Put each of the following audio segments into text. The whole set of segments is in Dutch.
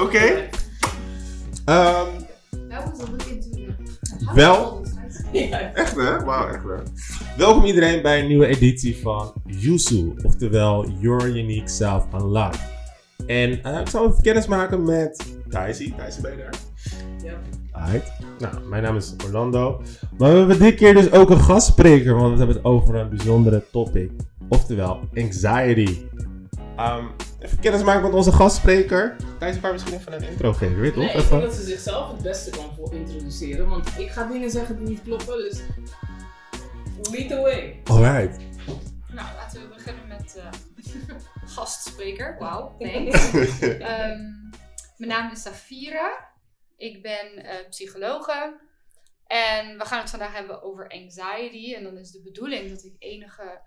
Oké. Ehm. Wel. Echt hè? Wauw, echt hè? Welkom iedereen bij een nieuwe editie van Yusu, oftewel Your Unique Self Unlocked. En eh, ik zal even kennis maken met Daisy. Daisy, ben je daar? Ja. Alright. Nou, mijn naam is Orlando. Maar we hebben dit keer dus ook een gastspreker, want we hebben het over een bijzondere topic. Oftewel, anxiety. Ehm, even kennis maken met onze gastspreker. Kan je misschien even een intro geven, weet je Nee, toch? ik denk dat ze zichzelf het beste kan voor introduceren, want ik ga dingen zeggen die niet kloppen, dus lead the way. Alright. Nou, laten we beginnen met eh gastspreker. Wauw, thanks. Ehm, mijn naam is Safira. Ik ben eh, psychologe. En we gaan het vandaag hebben over anxiety. En dan is de bedoeling dat ik enige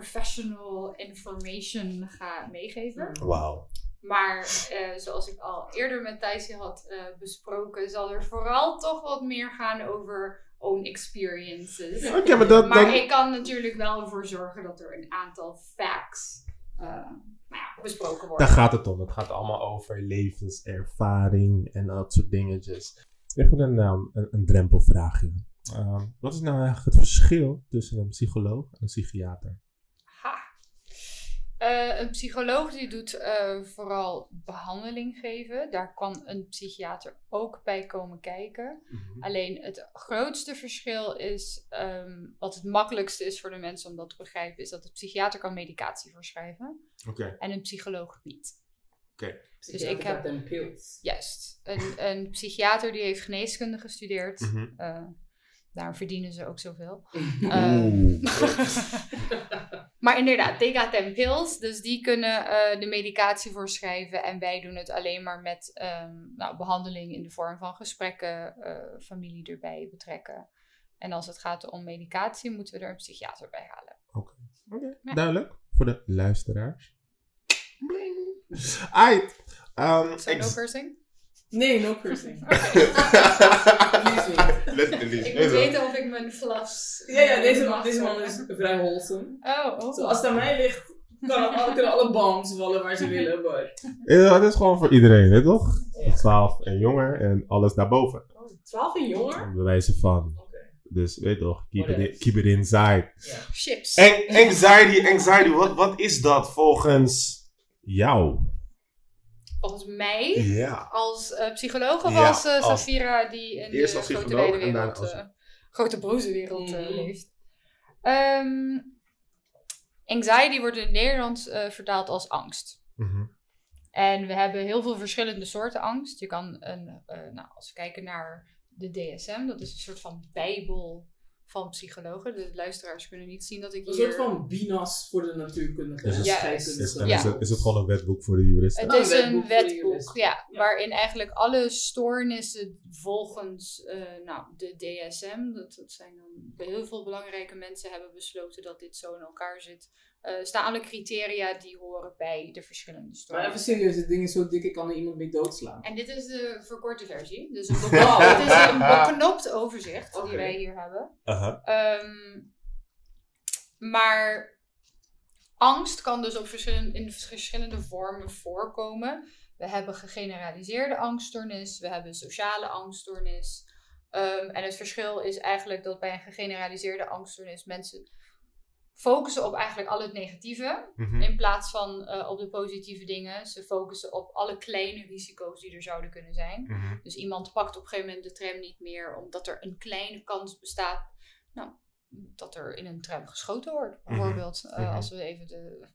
professional information ga meegeven. Wauw. Maar eh, zoals ik al eerder met Thijsje had eh, besproken, zal er vooral toch wat meer gaan over own experiences. Oké, maar dat... Maar dan- ik kan natuurlijk wel ervoor zorgen dat er een aantal facts eh, nou ja, besproken worden. Daar gaat het om. Het gaat allemaal over levenservaring en dat soort dingetjes. Even een, ehm, een, een drempelvraagje. Ehm, wat is nou eigenlijk het verschil tussen een psycholoog en een psychiater? Eh, een psycholoog die doet eh, vooral behandeling geven. Daar kan een psychiater ook bij komen kijken. Alleen het grootste verschil is, ehm, wat het makkelijkste is voor de mensen om dat te begrijpen, is dat de psychiater kan medicatie voorschrijven Oké. en een psycholoog niet. Dus ik heb- een pills. Juist. Een, een psychiater die heeft geneeskunde gestudeerd. Mhm. Eh, daarom verdienen ze ook zoveel. Ehm, maar inderdaad, they got them pills. Dus die kunnen eh, de medicatie voorschrijven. En wij doen het alleen maar met ehm, nou, behandeling in de vorm van gesprekken, eh, familie erbij betrekken. En als het gaat om medicatie, moeten we er een psychiater bij halen. Oké, Ja. duidelijk. Voor de luisteraars. Aight. Ehm, So ex- no cursing? Nee, no cursing. Letterlijk. Ik moet weten of ik mijn fluffs... Ja, ja, deze, deze man is vrij wholesome. Oh, oh. Zo, als het aan mij ligt, kan alle, kunnen alle bombs vallen waar ze willen, maar... Ja, het is gewoon voor iedereen, weet je toch? 12 en jonger en alles daarboven. 12 en jonger? Bewijzen van. Oké. Dus weet je toch, keep, it, keep it inside. Chips. An- anxiety, anxiety, wat, wat is dat volgens jou? Volgens mij, Ja. als eh, psycholoog of Ja, als eh, als- Safira die in de grote psycholoog wijde en dan wereld, als- eh, grote broze wereld eh, Mhm. leeft. Ehm, anxiety wordt in het Nederlands eh, vertaald als angst. Mhm. En we hebben heel veel verschillende soorten angst. Je kan een, eh, nou, als we kijken naar de DSM, dat is een soort van bijbel van psychologen. De luisteraars kunnen niet zien dat ik Een hier... soort van binas voor de natuurkundige Is en het- Ja. Is, Ja. is, het, is het gewoon een wetboek voor de juristen? Het Een is wetboek een wetboek, ja, Ja. waarin eigenlijk alle stoornissen volgens eh, nou, de DSM, dat, dat zijn dan heel veel belangrijke mensen hebben besloten dat dit zo in elkaar zit, eh, staan alle criteria die horen bij de verschillende Maar even serieus, dit ding is zo dik, ik kan er iemand mee doodslaan. En dit is de verkorte versie, dus een Wow. beknopt, het is een beknopt overzicht die wij hier hebben. Ehm, maar angst kan dus op verschillende, in verschillende vormen voorkomen. We hebben gegeneraliseerde angststoornis, we hebben sociale angststoornis. Ehm, en het verschil is eigenlijk dat bij een gegeneraliseerde angststoornis mensen focussen op eigenlijk al het negatieve. Mhm. In plaats van eh, op de positieve dingen. Ze focussen op alle kleine risico's die er zouden kunnen zijn. Mhm. Dus iemand pakt op een gegeven moment de tram niet meer, omdat er een kleine kans bestaat nou, dat er in een tram geschoten wordt. Mhm. Bijvoorbeeld, eh, als we even de,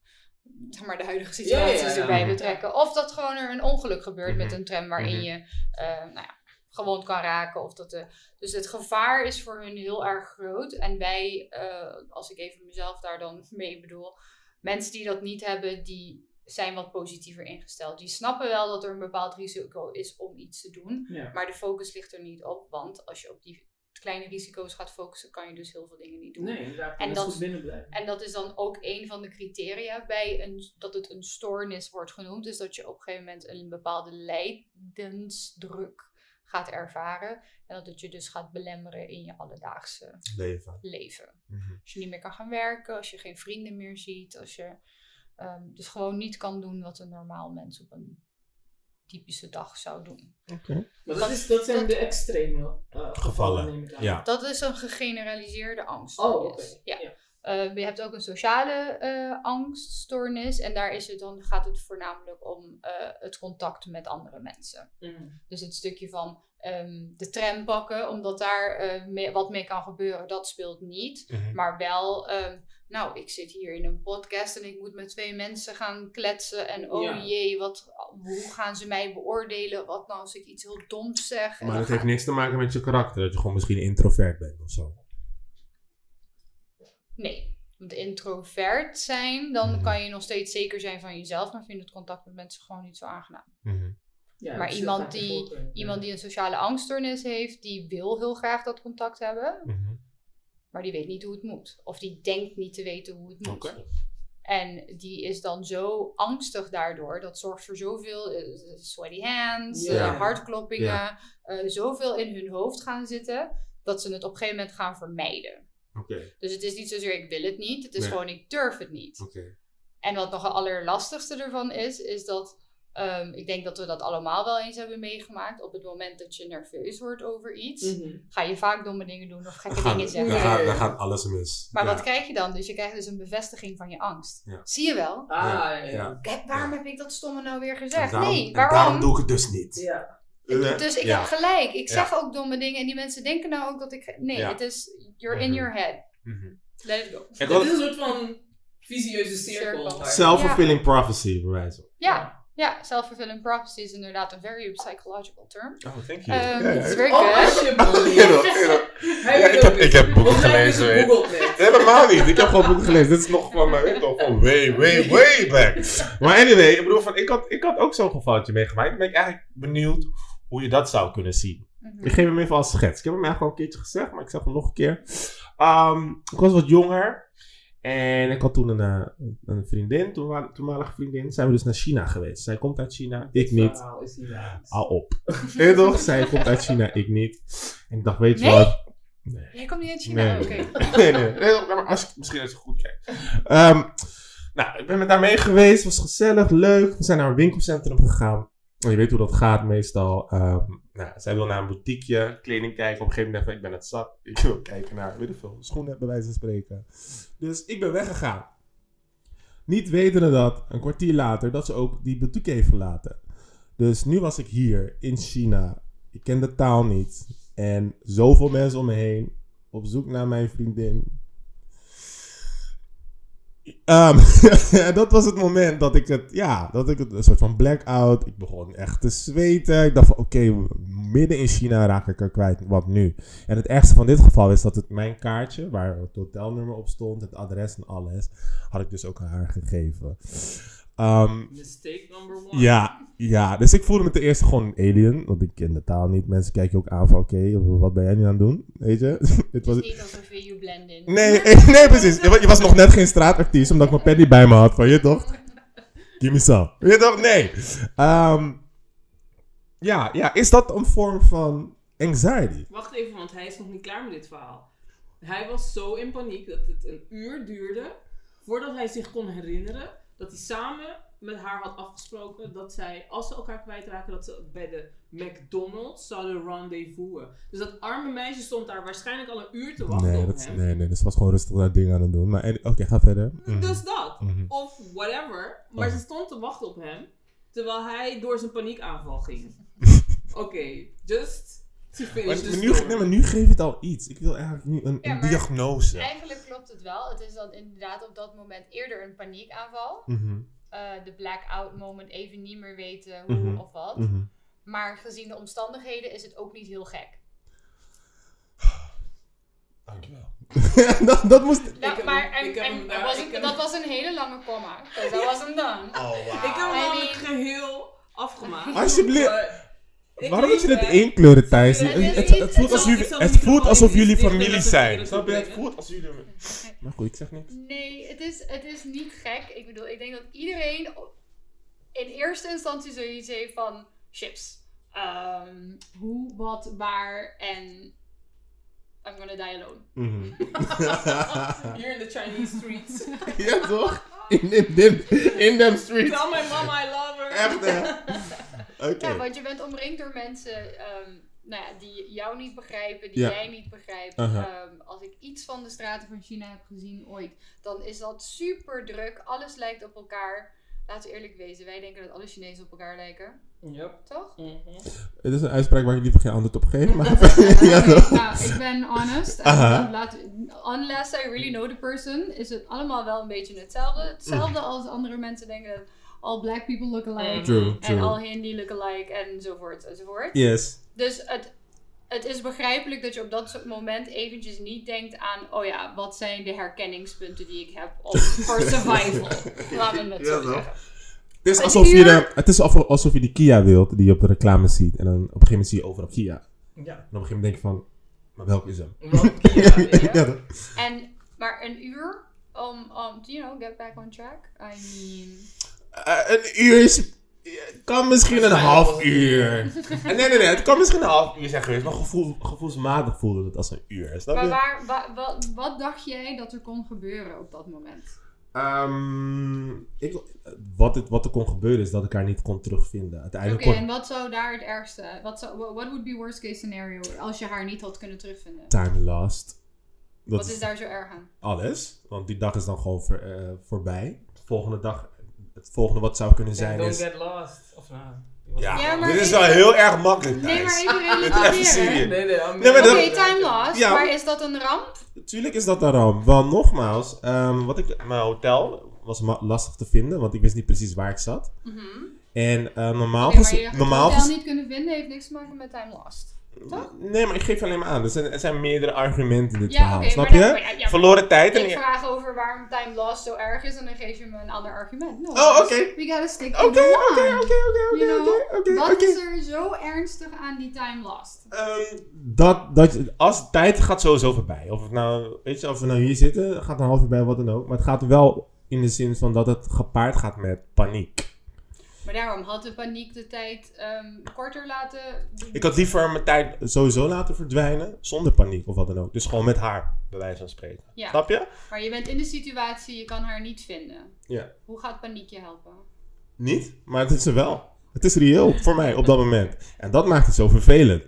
zeg maar de huidige Ja, ja, situaties ja. erbij betrekken. Of dat gewoon er een ongeluk gebeurt met een tram waarin je eh, nou gewond kan raken. Of dat de, dus het gevaar is voor hun heel erg groot. En wij, eh, als ik even mezelf daar dan mee bedoel, mensen die dat niet hebben, die zijn wat positiever ingesteld. Die snappen wel dat er een bepaald risico is om iets te doen. Ja. Maar de focus ligt er niet op. Want als je op die kleine risico's gaat focussen, kan je dus heel veel dingen niet doen. Nee, inderdaad. En dat- binnen blijven. En dat is dan ook een van de criteria bij een, dat het een stoornis wordt genoemd. Dus dat je op een gegeven moment een bepaalde lijdensdruk gaat ervaren. En dat het je dus gaat belemmeren in je alledaagse Leven. leven. Mhm. Als je niet meer kan gaan werken, als je geen vrienden meer ziet, als je ehm, dus gewoon niet kan doen wat een normaal mens op een typische dag zou doen. Oké. Maar dat, is, dat zijn dat- de extreme eh, Gevallen, neem ik aan. Ja. Dat is een gegeneraliseerde angst. Oh, oké. Ja. Ja. Eh, je hebt ook een sociale eh, angststoornis. En daar is het dan, gaat het voornamelijk om eh, het contact met andere mensen. Mm. Dus het stukje van ehm, de tram pakken, omdat daar eh, mee- wat mee kan gebeuren, dat speelt niet. Mhm. Maar wel, ehm, nou, ik zit hier in een podcast en ik moet met twee mensen gaan kletsen. En oh Ja. jee, wat, hoe gaan ze mij beoordelen? Wat nou als ik iets heel doms zeg? Maar dat heeft niks te maken met je karakter. Dat je gewoon misschien introvert bent of zo. Nee. Want introvert zijn, dan Mhm. kan je nog steeds zeker zijn van jezelf. Dan vind je het contact met mensen gewoon niet zo aangenaam. Mhm. Ja, Maar iemand die- voorkeur. Iemand die een sociale angststoornis heeft, die wil heel graag dat contact hebben. Mhm. Maar die weet niet hoe het moet. Of die denkt niet te weten hoe het moet. Oké. En die is dan zo angstig daardoor. Dat zorgt voor zoveel eh, sweaty hands, eh, hartkloppingen. Eh, zoveel in hun hoofd gaan zitten. Dat ze het op een gegeven moment gaan vermijden. Oké. Dus het is niet zozeer ik wil het niet. Het is Nee. gewoon ik durf het niet. Oké. En wat nog het allerlastigste ervan is, is dat ehm, ik denk dat we dat allemaal wel eens hebben meegemaakt. Op het moment dat je nerveus wordt over iets, Mhm. ga je vaak domme dingen doen of gekke Dan dingen dan, zeggen. gaat, dan gaat alles mis. Maar Ja. wat krijg je dan? Dus je krijgt dus een bevestiging van je angst. Ja. Zie je wel? Ah, ja. Ja. ja. Kijk, waarom heb ik dat stomme nou weer gezegd? En daarom, nee, en waarom? daarom doe ik het dus niet. Ja. Eh, Dus ik ja. heb gelijk. Ik Ja. zeg ook domme dingen en die mensen denken nou ook dat ik... Nee, Ja. het is... You're in Mhm. your head. Mhm. Let it go. Het is een soort van visieuze cirkel. Self-fulfilling prophecy, bij wijze van. Ja, ja self-fulfilling prophecy is inderdaad een very psychological term. Oh, thank Um, it's very Oh, good. Ja, ik heb- ook ik heb boeken gelezen, net. Helemaal niet. Ik heb gewoon boeken gelezen. Dit is nog van, mij, weet je toch, van way, way, way back. Maar anyway, ik bedoel, van, ik, had, ik had ook zo'n gevalletje meegemaakt. Dan ben ik eigenlijk benieuwd hoe je dat zou kunnen zien. Mhm. Ik geef hem even als schets. Ik heb hem eigenlijk al een keertje gezegd, maar ik zeg hem nog een keer. Ehm, ik was wat jonger. En ik had toen een, eh, een vriendin, toenma- toenmalige vriendin. Zijn we dus naar China geweest. Zij komt uit China, ik niet. Hou op. Weet je toch? Zij komt uit China, ik niet. En ik dacht, weet je Nee? wat? Jij komt niet uit China? Nee. Oké. nee, nee, nee, maar als je, misschien als je goed kijkt. Ehm, nou, ik ben met haar mee geweest. was gezellig, leuk. We zijn naar een winkelcentrum gegaan. Je weet hoe dat gaat meestal. Ehm, nou, zij wil naar een boutiqueje, kleding kijken. Op een gegeven moment dacht ik, ik ben het zat. Ik wil kijken naar, weet veel, schoenen bij wijze van spreken. Dus ik ben weggegaan. Niet wetende dat, een kwartier later, dat ze ook die boutique heeft verlaten. Dus nu was ik hier in China. Ik ken de taal niet. En zoveel mensen om me heen. Op zoek naar mijn vriendin. Ehm, dat was het moment dat ik het, ja, dat ik het, een soort van blackout. Ik begon echt te zweten. Ik dacht van, oké, midden in China raak ik er kwijt. Wat nu? En het ergste van dit geval is dat het mijn kaartje, waar het hotelnummer op stond, het adres en alles, had ik dus ook aan haar gegeven. Ehm, Mistake number one. ja, ja, dus ik voelde me ten eerste gewoon een alien, want ik ken de taal niet. Mensen kijken je ook aan van, oké, wat ben jij nu aan het doen? Weet je? het was, niet alsof je you blend in. nee, nee, precies. Je wa- je was nog net geen straatartiest, omdat ik mijn penny bij me had, van je toch? Give me some. Je toch? Nee. Ehm, ja, ja, is dat een vorm van anxiety? Wacht even, want hij is nog niet klaar met dit verhaal. Hij was zo in paniek dat het een uur duurde voordat hij zich kon herinneren dat hij samen met haar had afgesproken dat zij, als ze elkaar kwijtraken, dat ze bij de McDonald's zouden rendezvousen. Dus dat arme meisje stond daar waarschijnlijk al een uur te wachten Nee, op dat, hem. nee, nee, dus ze was gewoon rustig dat ding aan het doen. Maar oké, ga verder. Mhm. Dus dat. Mhm. Of whatever. Maar ze stond te wachten op hem. Terwijl hij door zijn paniekaanval ging. Oké, just to finish Maar, maar nu, nee, maar nu geeft het al iets. Ik wil eigenlijk nu een, Ja, een maar- diagnose. Eigenlijk klopt het wel. Het is dan inderdaad op dat moment eerder een paniekaanval. Mhm, Eh, de blackout moment, even niet meer weten hoe Mhm. of wat. mhm. Maar gezien de omstandigheden is het ook niet heel gek. Dankjewel. dat, dat moest... Nou, heb maar hem- en, ik heb en hem dat, daar- was ik een, dat was een hele lange comma. Dus dat was hem dan. Oh, wow. Ik heb hem mean- geheel afgemaakt. Alsjeblieft. Waarom moet je dit hè. inkleuren, Thijs? Het Het, is het, niet- het voelt alsof is- jullie, het voelt alsof jullie familie zijn. Snap je? Het voelt alsof jullie... Maar goed, ik zeg niks. Nee, het is, het is niet gek. Ik bedoel, ik denk dat iedereen in eerste instantie zoiets heeft van chips. Ehm, hoe, wat, waar en I'm gonna die alone. Mhm. Hier in de Chinese streets. ja, toch? In, in, in, in them streets. Tell my mom I love her. Echt, hè? Ja, want je bent omringd door mensen ehm, nou ja, die jou niet begrijpen, die Ja. jij niet begrijpt. Ehm, als ik iets van de straten van China heb gezien ooit, dan is dat super druk. Alles lijkt op elkaar. Laten we eerlijk wezen, wij denken dat alle Chinezen op elkaar lijken. Yep. Toch? Mhm. Het is een uitspraak waar ik liever geen antwoord op geef. Maar ja, nou, ik ben honest. Laat, unless I really know the person, is het allemaal wel een beetje hetzelfde. Hetzelfde als andere mensen denken dat all black people look alike. True, En true. all Hindi look alike enzovoort enzovoort. Yes. Dus het, het is begrijpelijk dat je op dat soort moment eventjes niet denkt aan, oh ja, wat zijn de herkenningspunten die ik heb op, voor survival. Laten we het Ja, zo zeggen. Het is, alsof je de, het is alsof, alsof je die Kia wilt die je op de reclame ziet. En dan op een gegeven moment zie je overal Kia. En Ja. op een gegeven moment denk je van, maar welke is hem? Ja, ja. Ja, toch? En, maar een uur om, om, you know, get back on track. I mean... Eh, een uur is... kan misschien een half uur. Nee, nee, nee. Het kan misschien een half uur zijn geweest. Maar gevoel, gevoelsmatig voelde het als een uur. Snap Maar waar, wa- wa- wat dacht jij dat er kon gebeuren op dat moment? Ehm, ik, wat, het, wat er kon gebeuren is dat ik haar niet kon terugvinden. Oké, kon en wat zou daar het ergste... Wat zou, what would be worst case scenario als je haar niet had kunnen terugvinden? time lost. Dat Wat is daar zo erg aan? alles. Want die dag is dan gewoon eh, voorbij. De volgende dag, het volgende wat zou kunnen zijn Don't is... get lost. Of nou. Ja, Ja, maar dit is wel heel erg makkelijk, Nee, maar even relativeren. serieus. Nee, nee, I'm- Nee, Oké, dat- time loss. Ja. Maar is dat een ramp? Natuurlijk is dat een ramp. Want nogmaals, ehm, wat ik, mijn hotel was lastig te vinden, want ik wist niet precies waar ik zat. Mhm. En eh, normaal maar je het normaal hotel gez- niet kunnen vinden heeft niks te maken met time lost. Toch? Nee, maar ik geef alleen maar aan. Er zijn, er zijn meerdere argumenten in dit Ja, verhaal. snap je? dan- maar ja, ja, maar- Verloren tijd en... Ik vraag over waarom time lost zo erg is en dan geef je me een ander argument. No, Oh, dus oké. We gotta stick to oké, the oké, oké, oké, Wat is er zo ernstig aan die time lost? Ehm, dat, dat, als tijd gaat sowieso voorbij. Of, het nou, weet je, of we nou hier zitten, gaat een half uur bij, wat dan ook. Maar het gaat wel in de zin van dat het gepaard gaat met paniek. Maar daarom had de paniek de tijd ehm, korter laten... Ik had liever mijn tijd sowieso laten verdwijnen, zonder paniek of wat dan ook. Dus gewoon met haar, bij wijze van spreken. Ja. Snap je? Maar je bent in de situatie, je kan haar niet vinden. Ja. Hoe gaat paniek je helpen? Niet, maar het is er wel. Het is reëel voor mij op dat moment. En dat maakt het zo vervelend.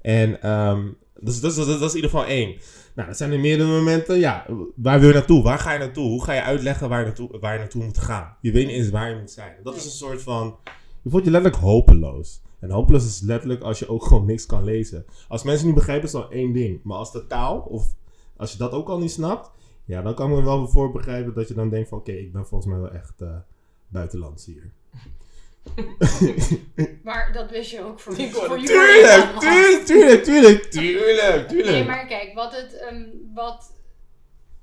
En ehm dus, dus, dus, dat is in ieder geval één. Nou, dat zijn er meerdere momenten. Ja, waar wil je naartoe? Waar ga je naartoe? Hoe ga je uitleggen waar je naartoe, waar je naartoe moet gaan? Je weet niet eens waar je moet zijn. Dat is een soort van... Je voelt je letterlijk hopeloos. En hopeloos is letterlijk als je ook gewoon niks kan lezen. Als mensen niet begrijpen, is dat één ding. Maar als de taal, of als je dat ook al niet snapt... Ja, dan kan ik me wel voor begrijpen dat je dan denkt van... Oké, ik ben volgens mij wel echt eh buitenlands hier. Maar dat wist je ook voor, je Tuurlijk, tuurlijk, tuurlijk, tuurlijk, tuurlijk, tuurlijk. Nee, maar kijk, wat het, ehm, wat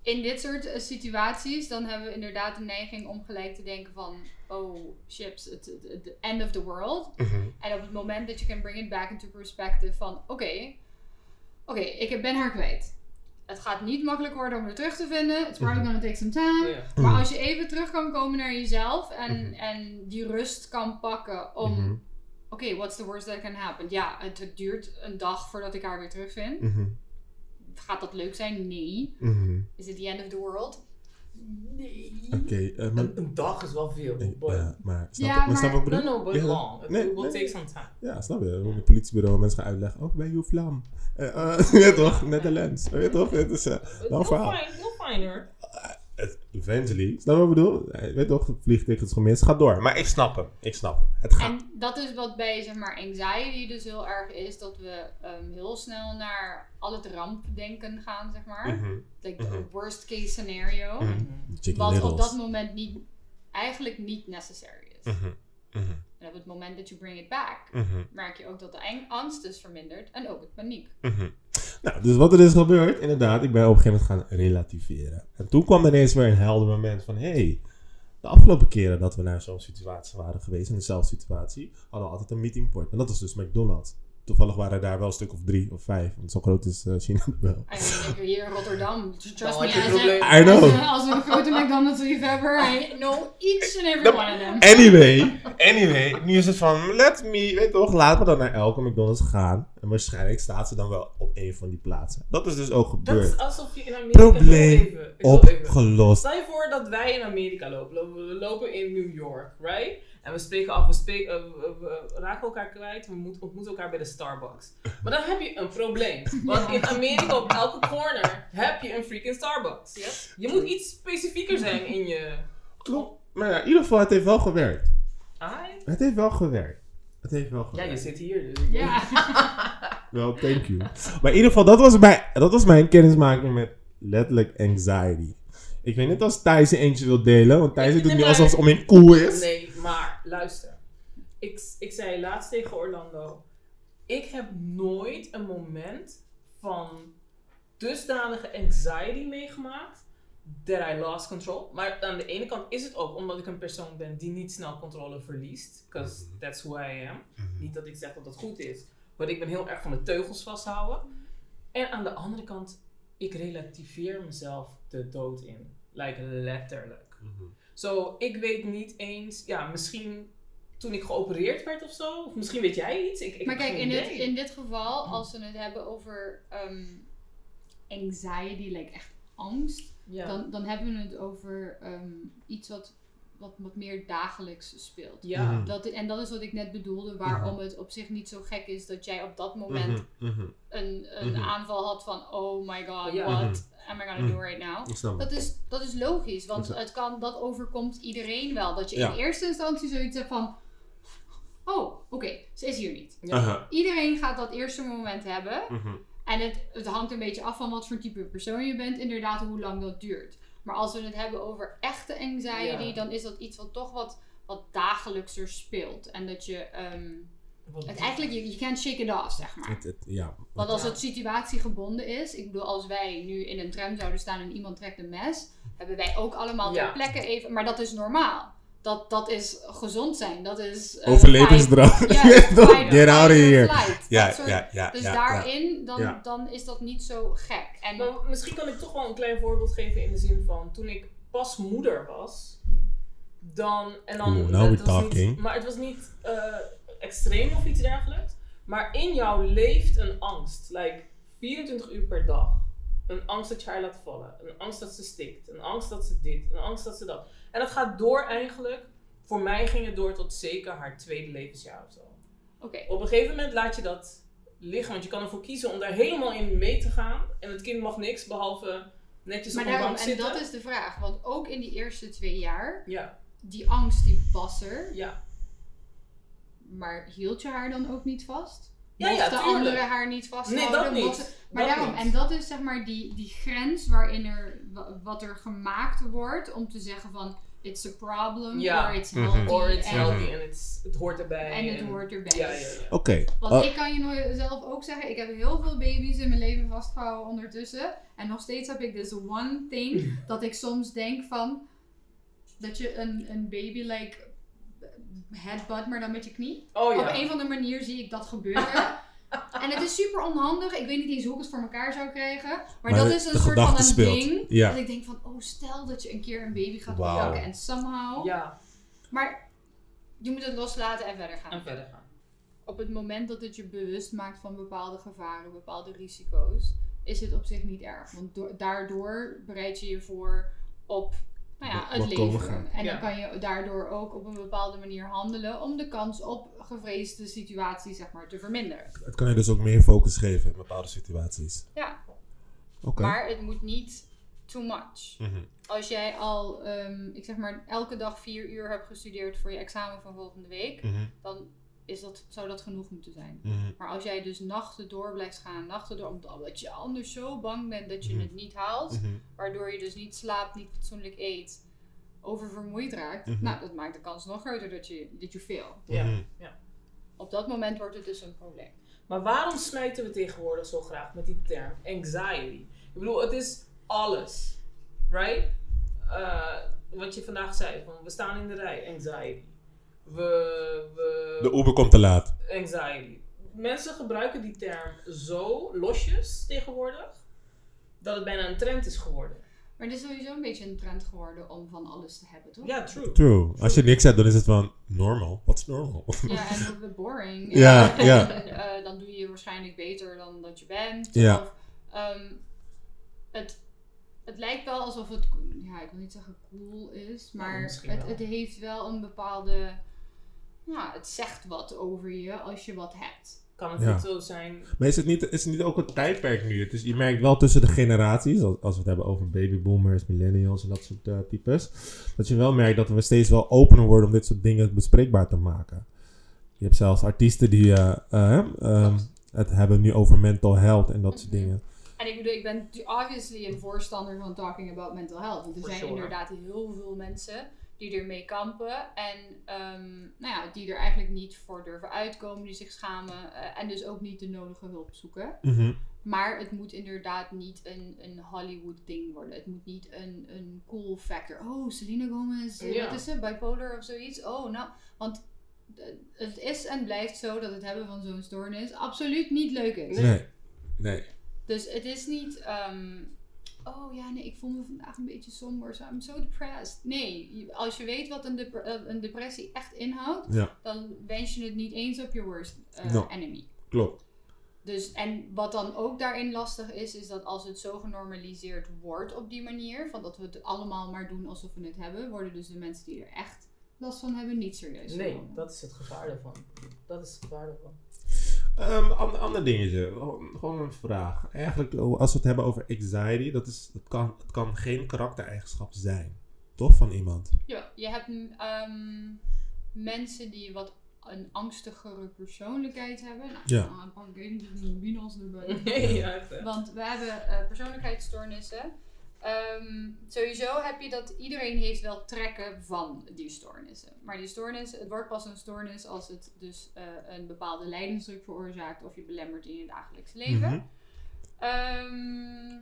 in dit soort eh, situaties, dan hebben we inderdaad de neiging om gelijk te denken van, oh, chips, the end of the world. Mhm. En op het moment dat je kan bring it back into perspective van, oké, oké, ik ben haar kwijt. Het gaat niet makkelijk worden om haar terug te vinden. It's probably gonna take some time. Maar als je even terug kan komen naar jezelf en, Mhm. en die rust kan pakken om, Mhm, oké, what's the worst that can happen? Ja, het, het duurt een dag voordat ik haar weer terugvind. mhm, Gaat dat leuk zijn? Nee. mhm. Is it the end of the world? Nee. Oké, eh, maar... Een, een dag is wel veel. eh, Boy. Ja, maar snap, Ja, je- maar maar- snap ik No, bedoel? no, but Ja. long. It Nee, will nee. take some time. Ja, snap je. Op het politiebureau mensen gaan uitleggen. Oh, ben je Vlam? Eh, eh, ja toch? Netherlands. Weet je toch? Het is... eh, You'll Lang verhaal. find her. het- eventually. Snap je wat ik bedoel? Eh, Weet toch? Het vliegt tegen het gemis. Gaat door. Maar ik snap hem. Ik snap hem. Het gaat. En dat is wat bij zeg maar anxiety dus heel erg is, dat we ehm, heel snel naar al het rampdenken gaan, zeg maar. Mhm, Like the Mhm. worst case scenario. mhm. Chicken Wat op dat moment niet, eigenlijk niet necessary is. Mhm, mhm, En op het moment dat je bring it back, mhm, merk je ook dat de angst is verminderd en ook het paniek. Nou, dus wat er is gebeurd, inderdaad, ik ben op een gegeven moment gaan relativeren. En toen kwam er ineens weer een helder moment van, hé, hey, de afgelopen keren dat we naar zo'n situatie waren geweest, in dezelfde situatie, hadden we altijd een meetingport. En dat was dus McDonald's. Toevallig waren er daar wel een stuk of drie of vijf, want zo groot is eh, China wel. Hier in Rotterdam, trust Dan me. I know. Als, een- als een grote McDonald's liefhebber, I know each and every one of them. Anyway, anyway, nu is het van, let me, weet toch, laat me dan naar elke McDonald's gaan. En waarschijnlijk staat ze dan wel op een van die plaatsen. Dat is dus ook Dat is gebeurd. alsof je in Amerika... Probleem even-. Opgelost. Stel je voor dat wij in Amerika lopen. We lopen in New York, right? En we spreken af, we, spreken, eh, we, we raken elkaar kwijt, we moet- ontmoeten elkaar bij de Starbucks. Maar dan heb je een probleem. Want in Amerika op elke corner heb je een freaking Starbucks. Je moet iets specifieker zijn in je... Klopt. Maar ja, in ieder geval, het heeft wel gewerkt. Ai. Het heeft wel gewerkt. Het heeft wel Ja, gewerkt. je zit hier dus. ik- Ja. Wel, thank you. Maar in ieder geval, dat was, mijn, dat was mijn kennismaking met letterlijk anxiety. Ik weet niet als Thijs er eentje wil delen, want Thijs Nee, doet nu maar- alsof het om in cool is. Nee, maar luister. Ik, ik zei laatst tegen Orlando. Ik heb nooit een moment van dusdanige anxiety meegemaakt. That I lost control. Maar aan de ene kant is het ook omdat ik een persoon ben die niet snel controle verliest. Because that's who I am. Niet dat ik zeg dat dat goed is. Maar ik ben heel erg van de teugels vasthouden. En aan de andere kant, ik relativeer mezelf de dood in. Like letterlijk. Zo, ik weet niet eens, ja, misschien toen ik geopereerd werd of zo. Of misschien weet jij iets. Ik, ik Maar kijk, in dit, in dit geval, als we het hebben over ehm, anxiety, like echt angst, ja. dan, dan hebben we het over ehm, iets wat, wat, wat meer dagelijks speelt. ja. Mhm. Dat, en dat is wat ik net bedoelde, waarom het op zich niet zo gek is dat jij op dat moment Mhm, mhm. een, een Mhm. aanval had van, oh my god, Ja. what am I gonna Mhm. do right now? Dat is, dat is logisch, want Dat is- het kan, dat overkomt iedereen wel. Dat je Ja. in eerste instantie zoiets hebt van, oh, oké, ze is hier niet. Ja. Aha. Iedereen gaat dat eerste moment hebben. Mhm. En het, het hangt een beetje af van wat voor type persoon je bent, inderdaad, hoe lang dat duurt. Maar als we het hebben over echte anxiety, Ja. dan is dat iets wat toch wat, wat dagelijkser speelt. En dat je ehm, Wat- het eigenlijk, je, je can't shake it off, zeg maar. Het- het- ja. Want als Ja. het situatiegebonden is, ik bedoel, als wij nu in een tram zouden staan en iemand trekt een mes, hebben wij ook allemaal ter Ja. plekke even, maar dat is normaal. Dat, dat is gezond zijn, dat is. eh, Overlevingsdrang. Ja, Get out of here. flight. Ja, soort- ja, ja. Dus ja, daarin, dan, dan is dat niet zo gek. En Maar misschien kan ik toch wel een klein voorbeeld geven in de zin van toen ik pas moeder was, dan en dan. Oeh, now het we're niet- talking. maar het was niet eh, extreem of iets dergelijks. Maar in jou leeft een angst, like 24 uur per dag. Een angst dat je haar laat vallen, een angst dat ze stikt, een angst dat ze dit, een angst dat ze dat. En dat gaat door eigenlijk. Voor mij ging het door tot zeker haar tweede levensjaar of zo. Oké, Op een gegeven moment laat je dat liggen, want je kan ervoor kiezen om daar helemaal in mee te gaan. En het kind mag niks behalve netjes maar op een daarom, bank en zitten. dat is de vraag. Want ook in die eerste twee jaar, Ja, die angst die was er, ja. maar hield je haar dan ook niet vast? Ja, ja, tuurlijk. anderen haar niet vasthouden? Nee, dat niet. Mochten- Maar Dat daarom, niet. en dat is zeg maar die, die grens waarin er, wa- wat er gemaakt wordt om te zeggen van, it's a problem, Ja. or it's Mhm. healthy. Or it's healthy en it's- het hoort erbij. en het hoort erbij. Ja, ja, ja. Oké. Want Oh, ik kan je nooit zelf ook zeggen, ik heb heel veel baby's in mijn leven vastgehouden ondertussen. En nog steeds heb ik this one thing dat ik soms denk van, dat je een, een baby like headbutt, maar dan met je knie. Oh Op ja. een of andere manier zie ik dat gebeuren. en het is super onhandig. Ik weet niet eens hoe ik het voor elkaar zou krijgen. Maar, Maar dat is een soort van een speelt. ding. Ja. Dat ik denk van, oh stel dat je een keer een baby gaat oppakken en somehow. Ja, Maar je moet het loslaten en verder gaan en verder gaan. op het moment dat het je bewust maakt van bepaalde gevaren, bepaalde risico's, is het op zich niet erg. Want do- daardoor bereid je je voor op nou ja, het leven. En Ja. dan kan je daardoor ook op een bepaalde manier handelen om de kans op gevreesde situaties zeg maar, te verminderen. Het kan je dus ook meer focus geven in bepaalde situaties. Ja, Oké. maar het moet niet too much. Mhm. Als jij al, ehm, ik zeg maar, elke dag vier uur hebt gestudeerd voor je examen van volgende week, Mhm. dan is dat, zou dat genoeg moeten zijn. Mhm. Maar als jij dus nachten door blijft gaan, nachten door, omdat je anders zo bang bent dat je Mhm. het niet haalt, Mhm. waardoor je dus niet slaapt, niet fatsoenlijk eet, oververmoeid raakt, nou, dat maakt de kans nog groter dat je, dat je fail. Ja. Op dat moment wordt het dus een probleem. Maar waarom smijten we tegenwoordig zo graag met die term anxiety? Ik bedoel, het is alles. Right? Eh, wat je vandaag zei, van we staan in de rij, anxiety. We, we, De Uber komt te laat. anxiety. Mensen gebruiken die term zo losjes tegenwoordig, dat het bijna een trend is geworden. Maar het is sowieso een beetje een trend geworden om van alles te hebben, toch? Ja, true. True. Als je niks hebt, dan is het van normal. Wat is normal? Ja, en boring. Ja, ja. eh, dan doe je waarschijnlijk beter dan dat je bent. Ja. Of, ehm, het, het lijkt wel alsof het, ja, ik wil niet zeggen cool is, maar misschien het, het heeft wel een bepaalde, ja, het zegt wat over je als je wat hebt. Kan het Ja. niet zo zijn? Maar is het niet, is het niet ook een tijdperk nu? Het is, je merkt wel tussen de generaties, als, als we het hebben over babyboomers, millennials en dat soort eh, types, dat je wel merkt dat we steeds wel opener worden om dit soort dingen bespreekbaar te maken. Je hebt zelfs artiesten die eh, eh, ehm, het hebben nu over mental health en dat soort Mhm. dingen. En ik bedoel, ik ben obviously een voorstander van talking about mental health. Want er For zijn sure. inderdaad heel veel mensen die ermee kampen. En ehm, nou ja, die er eigenlijk niet voor durven uitkomen, die zich schamen. eh, en dus ook niet de nodige hulp zoeken. Mhm. Maar het moet inderdaad niet een, een Hollywood ding worden. Het moet niet een, een cool factor. Oh, Selena Gomez, eh, Ja. wat is ze? Bipolar of zoiets? Oh, nou. Want eh, het is en blijft zo dat het hebben van zo'n stoornis absoluut niet leuk is. Nee. Nee. Dus het is niet, ehm, oh ja, nee, ik voel me vandaag een beetje somber, so I'm so depressed. Nee, als je weet wat een, dep- eh, een depressie echt inhoudt, Ja, dan wens je het niet eens op je worst eh, No. enemy. klopt. Dus, en wat dan ook daarin lastig is, is dat als het zo genormaliseerd wordt op die manier, van dat we het allemaal maar doen alsof we het hebben, worden dus de mensen die er echt last van hebben niet serieus Nee, genomen. dat is het gevaar daarvan. Dat is het gevaar daarvan. Een ander, ander dingetje, gewoon een vraag. Eigenlijk, oh, als we het hebben over anxiety, dat, is, dat kan, het kan geen karaktereigenschap zijn. Toch? Van iemand. Ja, je hebt ehm, mensen die wat een angstigere persoonlijkheid hebben. Nou, Ja. dan pak ik eventjes een binos erbij. Nee, ja. Want we hebben eh, persoonlijkheidsstoornissen. Ehm, sowieso heb je dat iedereen heeft wel trekken van die stoornissen. Maar die stoornis, het wordt pas een stoornis als het dus eh, een bepaalde lijdensdruk veroorzaakt of je belemmert in je dagelijks leven. Ehm,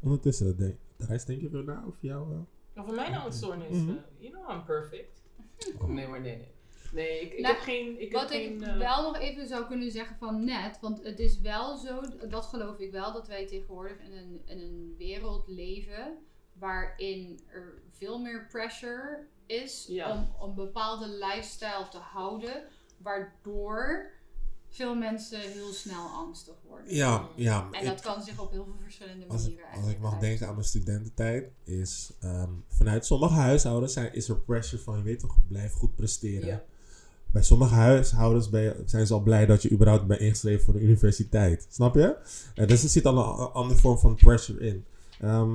Ondertussen, Thijs, denk je weer na over jou? eh? Maar voor mij nou een stoornis. Mhm. eh, you know I'm perfect. Nee, maar nee, nee. Nee, ik, ik Nou, heb geen... Ik Wat heb ik geen, eh, wel nog even zou kunnen zeggen van net, want het is wel zo, dat geloof ik wel, dat wij tegenwoordig in een, in een wereld leven waarin er veel meer pressure is Ja. om, om een bepaalde lifestyle te houden, waardoor veel mensen heel snel angstig worden. Ja, ja. En ik- dat kan zich op heel veel verschillende als, manieren ik- als ik mag denken aan mijn studententijd, is ehm, vanuit sommige huishoudens zijn, is er pressure van, je weet toch, blijf goed presteren. Ja. Bij sommige huishoudens ben je- zijn ze al blij dat je überhaupt bent ingeschreven voor de universiteit. Snap je? Eh, dus er zit al een, een andere vorm van pressure in. Ehm,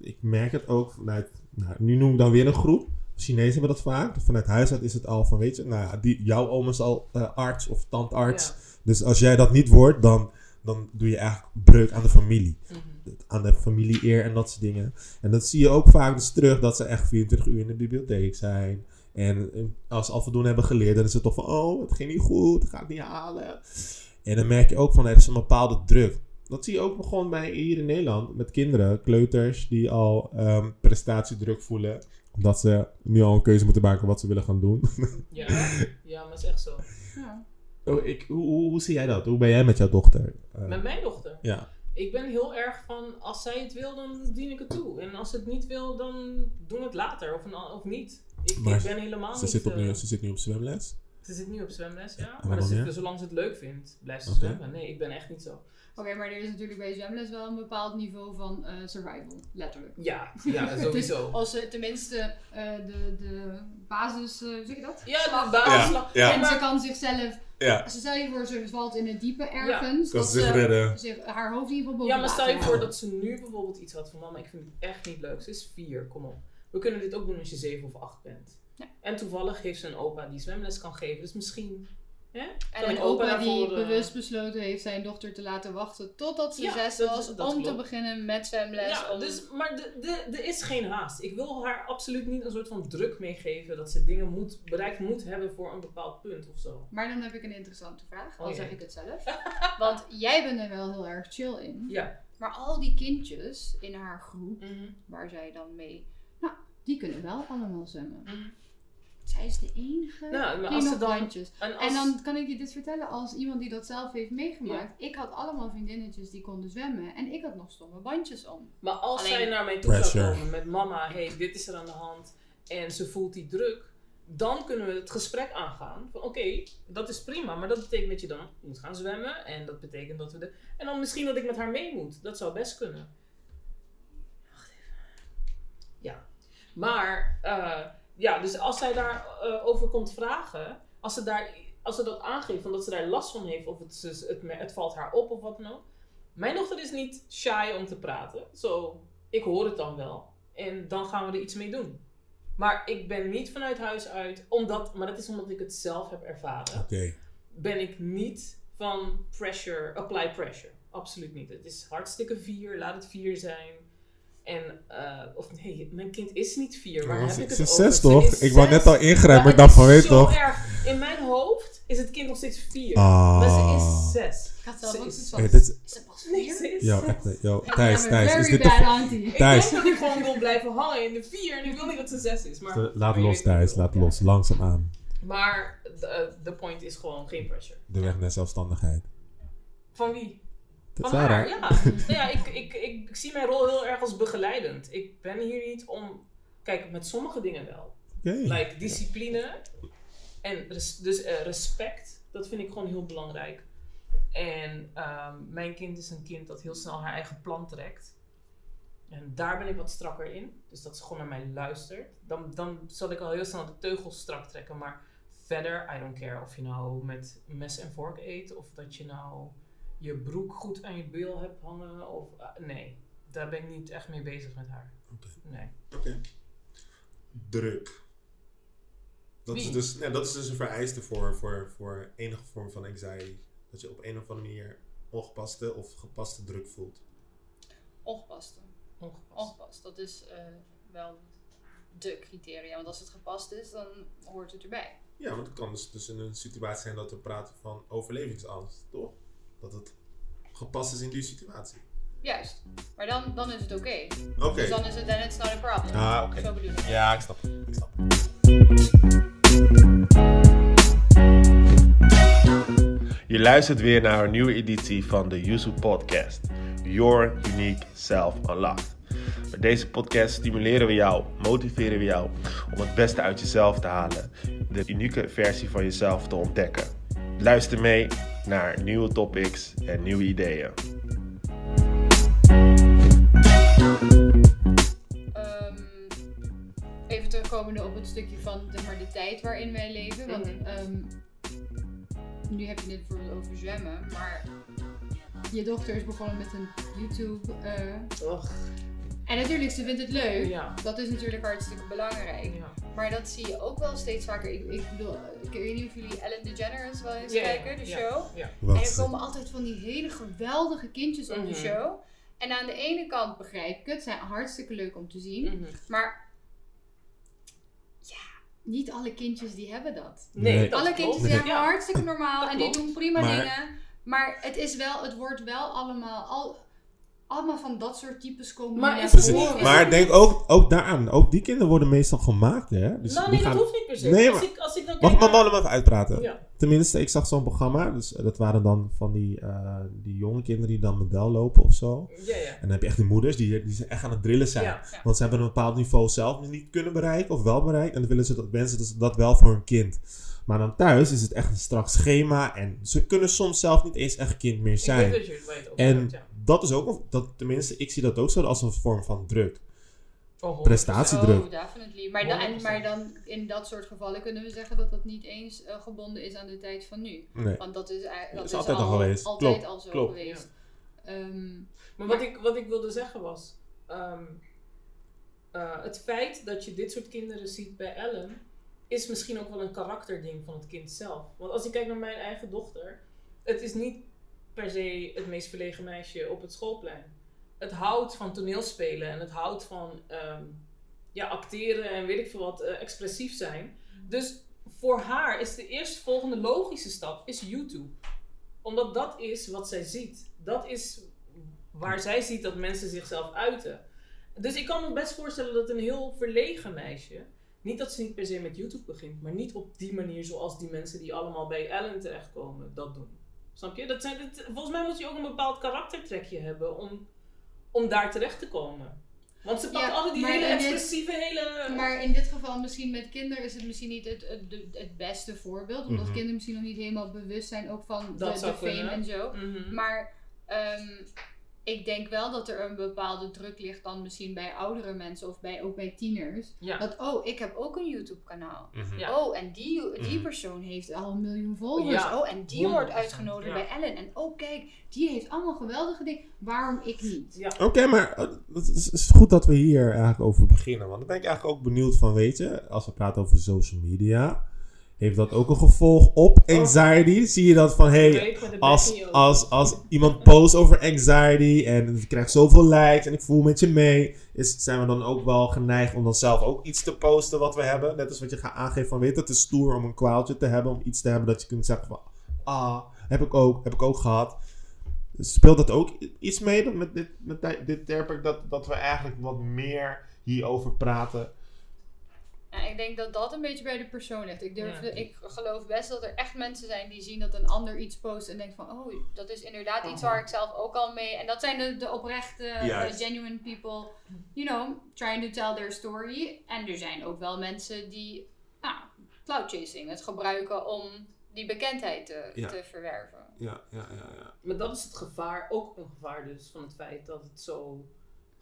ik merk het ook vanuit, nou, nu noem ik dan weer een groep. Chinezen hebben dat vaak. Vanuit huis uit is het al van, weet je, nou ja, die, jouw oom is al eh, arts of tandarts. Ja. Dus als jij dat niet wordt, dan, dan doe je eigenlijk breuk aan de familie. Mhm. Aan de familie-eer en dat soort dingen. En dat zie je ook vaak dus terug dat ze echt 24 uur in de bibliotheek zijn. En eh, als ze al voldoende hebben geleerd, dan is het toch van, oh, het ging niet goed, het gaat niet halen. En dan merk je ook van, er is een bepaalde druk. Dat zie je ook gewoon bij hier in Nederland met kinderen, kleuters, die al ehm, prestatiedruk voelen. Omdat ze nu al een keuze moeten maken wat ze willen gaan doen. Ja, ja, maar het is echt zo. Ja. Oh, ik, hoe, hoe, hoe zie jij dat? Hoe ben jij met jouw dochter? Eh, Met mijn dochter. Ja. Ik ben heel erg van, als zij het wil, dan dien ik het toe. En als ze het niet wil, dan doen we het later of, een- of niet. Ik, Maar ik ben helemaal Ze niet... zit, op nu, eh, ze zit nu op zwemles. ze zit nu op zwemles, ja. En Maar ja? zit, zolang ze het leuk vindt, blijft ze zwemmen. Nee, ik ben echt niet zo. Oké, maar er is natuurlijk bij zwemles wel een bepaald niveau van eh, survival, letterlijk. Ja, ja, sowieso. Dus als ze tenminste eh, de, de basis, eh, hoe zeg je dat? Ja, de. Ja, ja. En ze kan zichzelf, Ja. ze stel je voor ze valt in het diepe ergens, Kan dat ze zich ze redden. zich, haar hoofd in ieder geval boven Ja, maar stel je voor dat ze nu bijvoorbeeld iets had van mama, ik vind het echt niet leuk. Ze is vier, kom op. We kunnen dit ook doen als je zeven of acht bent. Ja. En toevallig heeft ze een opa die zwemles kan geven, dus misschien. Hè? En kan een opa opa die daarvoor, bewust besloten heeft zijn dochter te laten wachten totdat ze Ja, zes was om te beginnen met zwemles. Ja, om- dus, maar de- de- er is geen haast. Ik wil haar absoluut niet een soort van druk meegeven dat ze dingen moet, bereikt moet hebben voor een bepaald punt of zo. Maar dan heb ik een interessante vraag, al Oh, zeg jee. ik het zelf. Want jij bent er wel heel erg chill in. Ja. Maar al die kindjes in haar groep, waar zij dan mee. Die kunnen wel allemaal zwemmen. zij is de enige Nou, maar die als nog dan- bandjes. En, als, En dan kan ik je dit vertellen als iemand die dat zelf heeft meegemaakt. Ik had allemaal vriendinnetjes die konden zwemmen en ik had nog stomme bandjes om. Maar als Alleen- zij naar mij toe zou komen met mama, hey, dit is er aan de hand en ze voelt die druk, dan kunnen we het gesprek aangaan. Van oké, dat is prima, maar dat betekent dat je dan moet gaan zwemmen en dat betekent dat we de... En dan misschien dat ik met haar mee moet. Dat zou best kunnen. Maar, eh, ja, dus als zij daarover over komt vragen, als ze, daar, als ze dat aangeeft, van dat ze daar last van heeft of het, het, het valt haar op of wat dan ook. Mijn dochter is niet shy om te praten. Zo, ik hoor het dan wel. En dan gaan we er iets mee doen. Maar ik ben niet vanuit huis uit, omdat, maar dat is omdat ik het zelf heb ervaren. Oké. Ben ik niet van pressure, apply pressure. Absoluut niet. Het is hartstikke vier, laat het vier zijn. En, eh, of nee, mijn kind is niet vier. Waar Oh, heb ze- ik het ze is over? zes Ze toch? Ik wou net al ingrijpen, maar ik dacht van, weet toch? erg. In mijn hoofd is het kind nog steeds vier. Ah. Maar ze is zes. Zelf Ze ook is- zoiets Hey, van, dit ze vier? Yo, zes. echt, yo, Ik Thijs, Thijs, is dit de... auntie. Ik Thijs. denk dat ik gewoon wil blijven hangen in de vier. En ik wil niet dat ze zes is. Maar, Laat maar los, Thijs, laat los. Langzaam aan. Maar de, de point is gewoon geen pressure. De weg naar zelfstandigheid. Van wie? Van haar, ja. Nou ja ik, ik, ik, ik zie mijn rol heel erg als begeleidend. Ik ben hier niet om... Kijk, met sommige dingen wel. Oké. Like discipline en res- dus eh, respect, dat vind ik gewoon heel belangrijk. En ehm, mijn kind is een kind dat heel snel haar eigen plan trekt. En daar ben ik wat strakker in. Dus dat ze gewoon naar mij luistert. Dan, dan zal ik al heel snel de teugels strak trekken. Maar verder, I don't care of je nou met mes en vork eet. Of dat je nou je broek goed aan je bil hebt hangen. Of, eh, nee, daar ben ik niet echt mee bezig met haar. Oké. Nee. Oké. Druk. Dat is, dus, nee, dat is dus een vereiste voor, voor, voor enige vorm van anxiety. Dat je op een of andere manier ongepaste of gepaste druk voelt. Ongepaste. Ongepast. Ongepast. Dat is eh, wel de criteria. Want als het gepast is, dan hoort het erbij. Ja, want het kan dus, dus in een situatie zijn dat we praten van overlevingsangst, toch? Dat het gepast is in die situatie. Juist. Maar dan, dan is het oké. Oké. Dus dan is het, then it's not a problem. Ah, oké. Zo bedoel ik. Ja, ik snap. Ik snap. Je luistert weer naar een nieuwe editie van de Yuzu Podcast. Your Unique Self Unlocked. Met deze podcast stimuleren we jou, motiveren we jou om het beste uit jezelf te halen. De unieke versie van jezelf te ontdekken. Luister mee naar nieuwe topics en nieuwe ideeën. Ehm, even terugkomende op het stukje van zeg maar, de tijd waarin wij leven. Want Mhm. ehm, nu heb je het bijvoorbeeld over zwemmen, maar je dochter is begonnen met een YouTube. eh, Och, en natuurlijk, ze vindt het leuk. ja. Dat is natuurlijk hartstikke belangrijk. ja. Maar dat zie je ook wel steeds vaker. Ik, ik bedoel, ik weet niet of jullie Ellen DeGeneres wel eens kijken, de show. Ja. En er komen altijd van die hele geweldige kindjes op de Mhm. show. En aan de ene kant begrijp ik het, zijn hartstikke leuk om te zien. Mhm. Maar ja, niet alle kindjes die hebben dat. Nee, Nee. dat alle klopt. kindjes die zijn hartstikke normaal Dat en die doen prima Maar- dingen. Maar het is wel, het wordt wel allemaal, al, allemaal van dat soort types komen Maar is het niet- Maar denk ook, ook daaraan, ook die kinderen worden meestal gemaakt, hè? Dus nou, nee, gaan- dat hoeft niet per se. Nee, als, ik, als ik dan Mag ik naar- even uitpraten? Ja. Tenminste, ik zag zo'n programma. Dus eh, dat waren dan van die, eh, die jonge kinderen die dan model lopen of zo. Ja, ja. En dan heb je echt die moeders die, die zijn echt aan het drillen zijn. Ja. Ja. Want ze hebben een bepaald niveau zelf niet kunnen bereiken of wel bereikt. En dan willen ze dat mensen dus dat wel voor hun kind. Maar dan thuis is het echt een strak schema. En ze kunnen soms zelf niet eens echt kind meer Ik zijn. weet dat je het weet. En. Dat is ook, dat, tenminste, ik zie dat ook zo als een vorm van druk. Oh, prestatie. druk. Oh, definitely. Maar, dan, en, 100%. maar dan in dat soort gevallen kunnen we zeggen dat dat niet eens eh, gebonden is aan de tijd van nu. Nee. Want dat is, ei- dat is is, altijd al al geweest. Altijd Klopt, al zo klopt. geweest. Ehm, Maar wat ik, wat ik wilde zeggen was... ehm, eh, het feit dat je dit soort kinderen ziet bij Ellen... is misschien ook wel een karakterding van het kind zelf. Want als ik kijk naar mijn eigen dochter... het is niet per se het meest verlegen meisje op het schoolplein. Het houdt van toneelspelen en het houdt van ehm, ja, acteren en weet ik veel wat, eh, expressief zijn. Dus voor haar is de eerstvolgende logische stap is YouTube. Omdat dat is wat zij ziet. Dat is waar zij ziet dat mensen zichzelf uiten. Dus ik kan me best voorstellen dat een heel verlegen meisje Niet dat ze niet per se met YouTube begint, maar niet op die manier zoals die mensen die allemaal bij Ellen terechtkomen dat doen. Snap je? Dat zijn, dat- volgens mij moet je ook een bepaald karaktertrekje hebben om, om daar terecht te komen. Want ze pakt Ja, altijd die hele dit- expressieve, hele... Maar in dit geval misschien met kinderen is het misschien niet het, het, beste voorbeeld. Omdat Mhm. kinderen misschien nog niet helemaal bewust zijn ook van de, Dat de zou fame kunnen. en zo. Mhm. Maar ehm, ik denk wel dat er een bepaalde druk ligt dan misschien bij oudere mensen of bij, ook bij tieners. ja. Dat, oh, ik heb ook een YouTube kanaal. Mhm. Ja. Oh, en die, die Mhm. persoon heeft al een miljoen volgers. Ja, oh, en die wordt 100%, uitgenodigd ja. bij Ellen. En oh, kijk, die heeft allemaal geweldige dingen. Waarom ik niet? ja. Oké, maar eh, het is, is goed dat we hier eigenlijk over beginnen. Want dan ben ik eigenlijk ook benieuwd van, weet je, als we praten over social media, heeft dat ook een gevolg op anxiety? Zie je dat van, hey, als, als, als iemand post over anxiety en je krijgt zoveel likes en ik voel met je mee, is, zijn we dan ook wel geneigd om dan zelf ook iets te posten wat we hebben? Net als wat je gaat aangeven van, weet het is stoer om een kwaaltje te hebben, om iets te hebben dat je kunt zeggen van, ah, heb ik ook, heb ik ook gehad. Speelt dat ook iets mee met dit, met di- dit tijdperk dat, dat we eigenlijk wat meer hierover praten? Ja, ik denk dat dat een beetje bij de persoon ligt. Ik, durf, Ja. ik geloof best dat er echt mensen zijn die zien dat een ander iets post en denken van, oh, dat is inderdaad iets waar ik zelf ook al mee. En dat zijn de, de oprechte, de genuine people, you know, trying to tell their story. En er zijn ook wel mensen die, nou, cloud chasing, het gebruiken om die bekendheid te, Ja. te verwerven. Ja, ja, ja. ja. Maar dat is het gevaar, ook een gevaar dus, van het feit dat het zo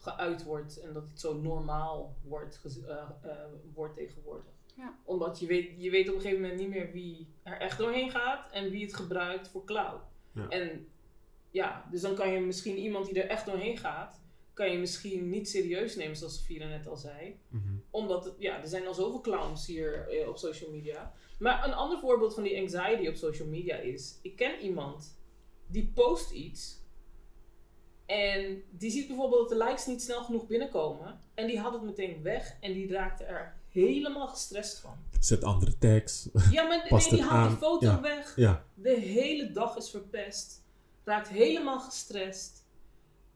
geuit wordt en dat het zo normaal wordt, eh, eh, wordt tegenwoordig. Ja. Omdat je weet, je weet op een gegeven moment niet meer wie er echt doorheen gaat en wie het gebruikt voor cloud. Ja. En ja, dus dan kan je misschien iemand die er echt doorheen gaat, kan je misschien niet serieus nemen, zoals Sofia net al zei. Mhm. Omdat, het, ja, er zijn al zoveel clowns hier eh, op social media. Maar een ander voorbeeld van die anxiety op social media is... Ik ken iemand die post iets... En die ziet bijvoorbeeld dat de likes niet snel genoeg binnenkomen. En die had het meteen weg. En die raakte er helemaal gestrest van. Zet andere tags. Ja, maar Past nee, die het haalt aan. die foto Ja. weg. ja. De hele dag is verpest. Raakt helemaal gestrest.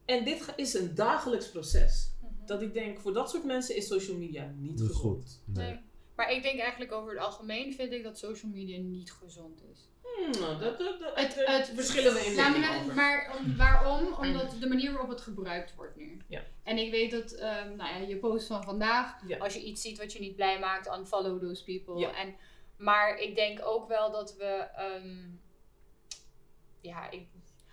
En dit is een dagelijks proces. Dat ik denk, voor dat soort mensen is social media niet Niet gezond. goed. Nee. Nee. Maar ik denk eigenlijk over het algemeen vind ik dat social media niet gezond is. Hmm, dat, dat, dat, Het- het- verschillen we in mening maar, maar om- waarom? Omdat de manier waarop het gebruikt wordt nu. Ja. En ik weet dat, ehm, nou ja, je post van vandaag, Ja. als je iets ziet wat je niet blij maakt, unfollow those people. Ja. En, maar ik denk ook wel dat we, ehm, ja, ik,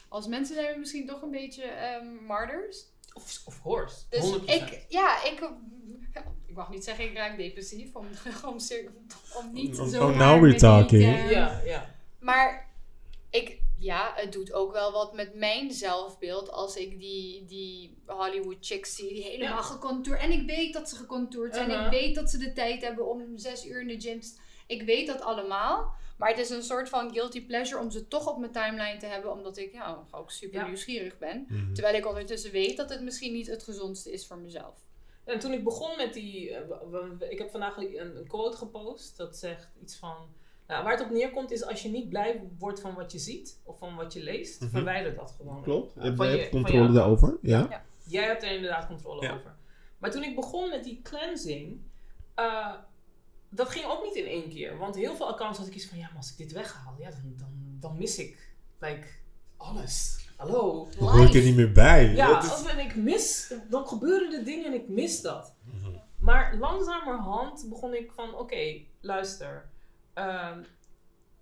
als mensen zijn we misschien toch een beetje ehm, martyrs. Of, of course, Dus 100%. ik, ja, ik, ik mag niet zeggen ik raak depressief, om, om, om niet Oh, zo oh, now we're talking. ja, ja. Maar ik, ja, het doet ook wel wat met mijn zelfbeeld als ik die, die Hollywood chicks zie, die helemaal Ja. gecontourd. En ik weet dat ze gecontourd zijn. Uh-huh. Ik weet dat ze de tijd hebben om zes uur in de gym te Ik weet dat allemaal. Maar het is een soort van guilty pleasure om ze toch op mijn timeline te hebben, omdat ik ja, ook super Ja. nieuwsgierig ben. Mhm. Terwijl ik ondertussen weet dat het misschien niet het gezondste is voor mezelf. En toen ik begon met die... eh, ik heb vandaag een quote gepost. Dat zegt iets van... Nou, waar het op neerkomt is als je niet blij wordt van wat je ziet. Of van wat je leest. Mhm. Verwijder dat gewoon. Klopt. Ja, Je hebt controle daarover. Ja. Jij hebt er inderdaad controle Ja. over. Maar toen ik begon met die cleansing... eh, dat ging ook niet in één keer. Want heel veel accounts had ik iets van... Ja, maar als ik dit weghaal, ja, dan, dan, dan mis ik... Like, alles. Hallo. Dan hoor ik er niet meer bij. Ja, is- en ik mis, dan gebeuren er dingen en ik mis dat. Mhm. Maar langzamerhand begon ik van, oké, luister. Ehm,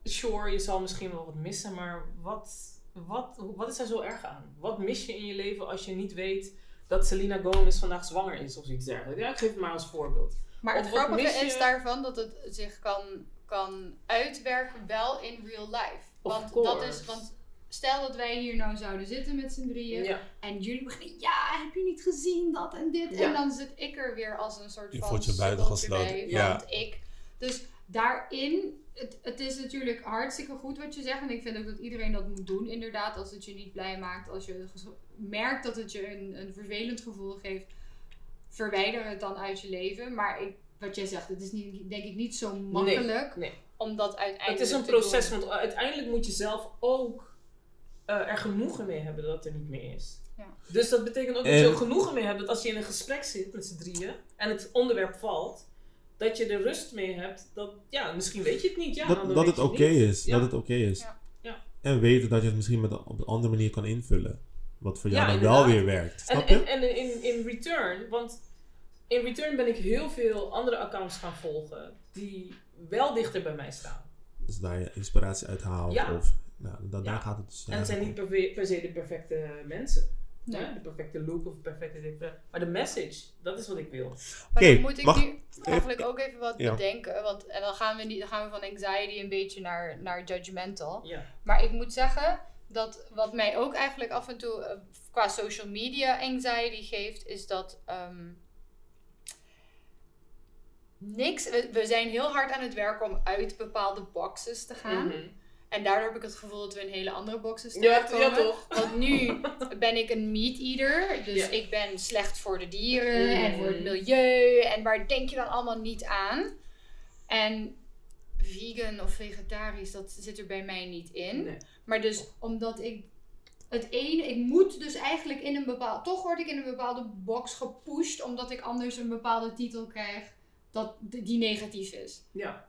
sure, je zal misschien wel wat missen, maar wat, wat, wat is er zo erg aan? Wat mis je in je leven als je niet weet dat Selena Gomez vandaag zwanger is of iets dergelijks? Ja, ik geef het maar als voorbeeld. Maar het Of grappige je- is daarvan dat het zich kan, kan uitwerken wel in real life. Of Want, dat is, want stel dat wij hier nou zouden zitten met z'n drieën. Ja, En jullie beginnen, ja, heb je niet gezien dat en dit? Ja. En dan zit ik er weer als een soort Je van voelt je buitengesloten, ja. Want ik. Dus daarin, het, het is natuurlijk hartstikke goed wat je zegt. En ik vind ook dat iedereen dat moet doen, inderdaad. Als het je niet blij maakt, als je merkt dat het je een, een vervelend gevoel geeft, verwijder het dan uit je leven. Maar ik, wat jij zegt, het is niet, denk ik niet zo makkelijk. nee. Om dat uiteindelijk Het is een proces, doen. want uiteindelijk moet je zelf ook eh, er genoegen mee hebben dat het er niet meer is. Ja. Dus dat betekent ook dat En- je er genoegen mee hebt dat als je in een gesprek zit met z'n drieën en het onderwerp valt, dat je er rust mee hebt. Dat, ja, misschien weet je het niet. Ja, dat, dan dat het oké niet. is. Ja. Dat het oké is. Ja. Ja. En weten dat je het misschien met, op een andere manier kan invullen. Wat voor jou Ja, dan wel weer werkt. En, Snap je? en, en in, in return, want in return ben ik heel veel andere accounts gaan volgen die wel dichter bij mij staan. dus daar je inspiratie uit haalt. Ja. Of, nou, dan, daar gaat het dus En het zijn niet per se de perfecte mensen. Nee. De perfecte look of de perfecte dit. Maar de message, dat is wat ik wil. Maar Oké, dan moet ik mag- nu eigenlijk ook even wat Ja. bedenken. Want, en dan gaan, we niet, dan gaan we van anxiety een beetje naar, naar judgmental. Ja. Maar ik moet zeggen dat wat mij ook eigenlijk af en toe eh, qua social media anxiety geeft, is dat ehm, niks. We, we zijn heel hard aan het werken om uit bepaalde boxes te gaan. Mhm. En daardoor heb ik het gevoel dat we in hele andere boxes terechtkomen. ja, toch? Want nu ben ik een meat eater. Dus Ja. ik ben slecht voor de dieren Mhm. en voor het milieu. En waar denk je dan allemaal niet aan? En vegan of vegetarisch, dat zit er bij mij niet in. Nee. Maar dus omdat ik het ene, ik moet dus eigenlijk in een bepaald, toch word ik in een bepaalde box gepusht, omdat ik anders een bepaalde titel krijg dat, die negatief is. Ja.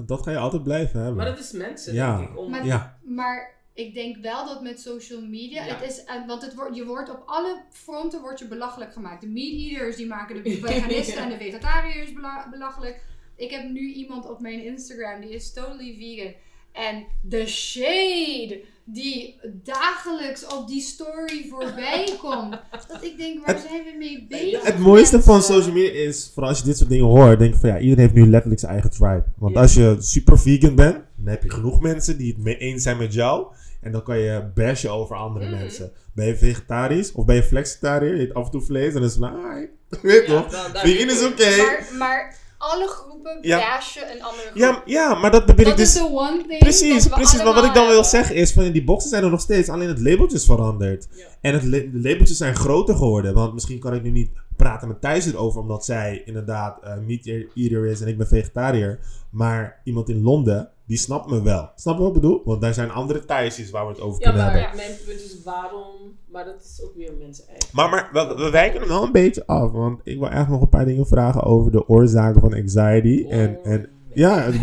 Want dat ga je altijd blijven hebben. Maar dat is mensen, Ja. denk ik. Om, Maar- ja, Maar ik denk wel dat met social media, Ja. het is, want het wordt, je wordt op alle fronten wordt je belachelijk gemaakt. De meat eaters die maken de veganisten Ja. en de vegetariërs bela- belachelijk. Ik heb nu iemand op mijn Instagram die is totally vegan. En de shade die dagelijks op die story voorbij komt. Dat ik denk, waar zijn we mee bezig? Het mooiste van social media is, vooral als je dit soort dingen hoort, denk je van ja, iedereen heeft nu letterlijk zijn eigen tribe. Want Ja. als je super vegan bent, dan heb je genoeg mensen die het mee eens zijn met jou. En dan kan je bashen over andere Mhm. mensen. Ben je vegetarisch of ben je flexitariër, je eet af en toe vlees, dan is het van, ah, weet Ja, toch, dan- daar vegan is oké. Maar, maar alle groepen Ja. bashen een andere groep. Ja, ja, maar dat bedoel ik dat dus... is de one thing Precies, precies. Maar wat ik dan wil zeggen is, van die boxen zijn er nog steeds, alleen het labeltje is veranderd. Ja. En het de labeltjes zijn groter geworden. Want misschien kan ik nu niet praten met Thijs erover, omdat zij inderdaad eh meat eater is en ik ben vegetariër. Maar iemand in Londen, die snapt me wel. Snap je wat ik bedoel? Want daar zijn andere Thijsjes waar we het over Ja, kunnen maar hebben. mijn punt is waarom, maar dat is ook weer mensen eigen. Maar, maar we, we wijken er wel een beetje af. Want ik wil echt nog een paar dingen vragen over de oorzaken van anxiety. En, Oh, en ja, het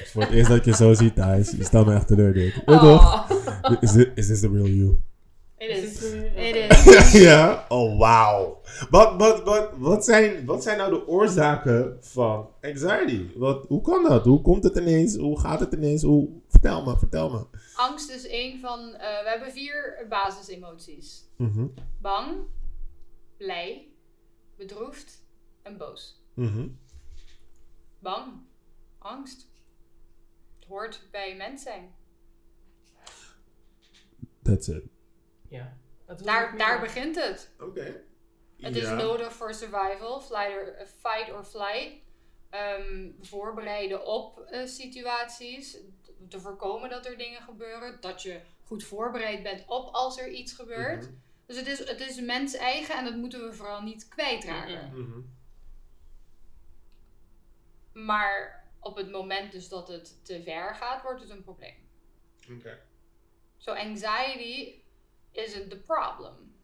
is voor het eerst dat je zo ziet, Thijs. Je stelt me echt teleur, dit. Ja? Oh. Is this, is this the real you? It Is It ja? Oh, wauw. Wat, wat, wat, wat, zijn, wat zijn nou de oorzaken van anxiety? Wat, hoe kan dat? Hoe komt het ineens? Hoe gaat het ineens? Hoe, vertel me, vertel me. Angst is een van. eh, we hebben vier basisemoties: Mhm, bang, blij, bedroefd en boos. mhm. Bang, angst. Het hoort bij mens zijn. That's it. Ja. Daar, daar begint het. Oké. Het is nodig voor survival, or, eh, fight or flight. Ehm, voorbereiden op eh, situaties. Te voorkomen dat er dingen gebeuren. Dat je goed voorbereid bent op als er iets gebeurt. Mhm. Dus het is, het is mens eigen en dat moeten we vooral niet kwijtraken. Mhm. Mhm. Maar op het moment dus dat het te ver gaat, wordt het een probleem. Oké. So anxiety isn't the problem.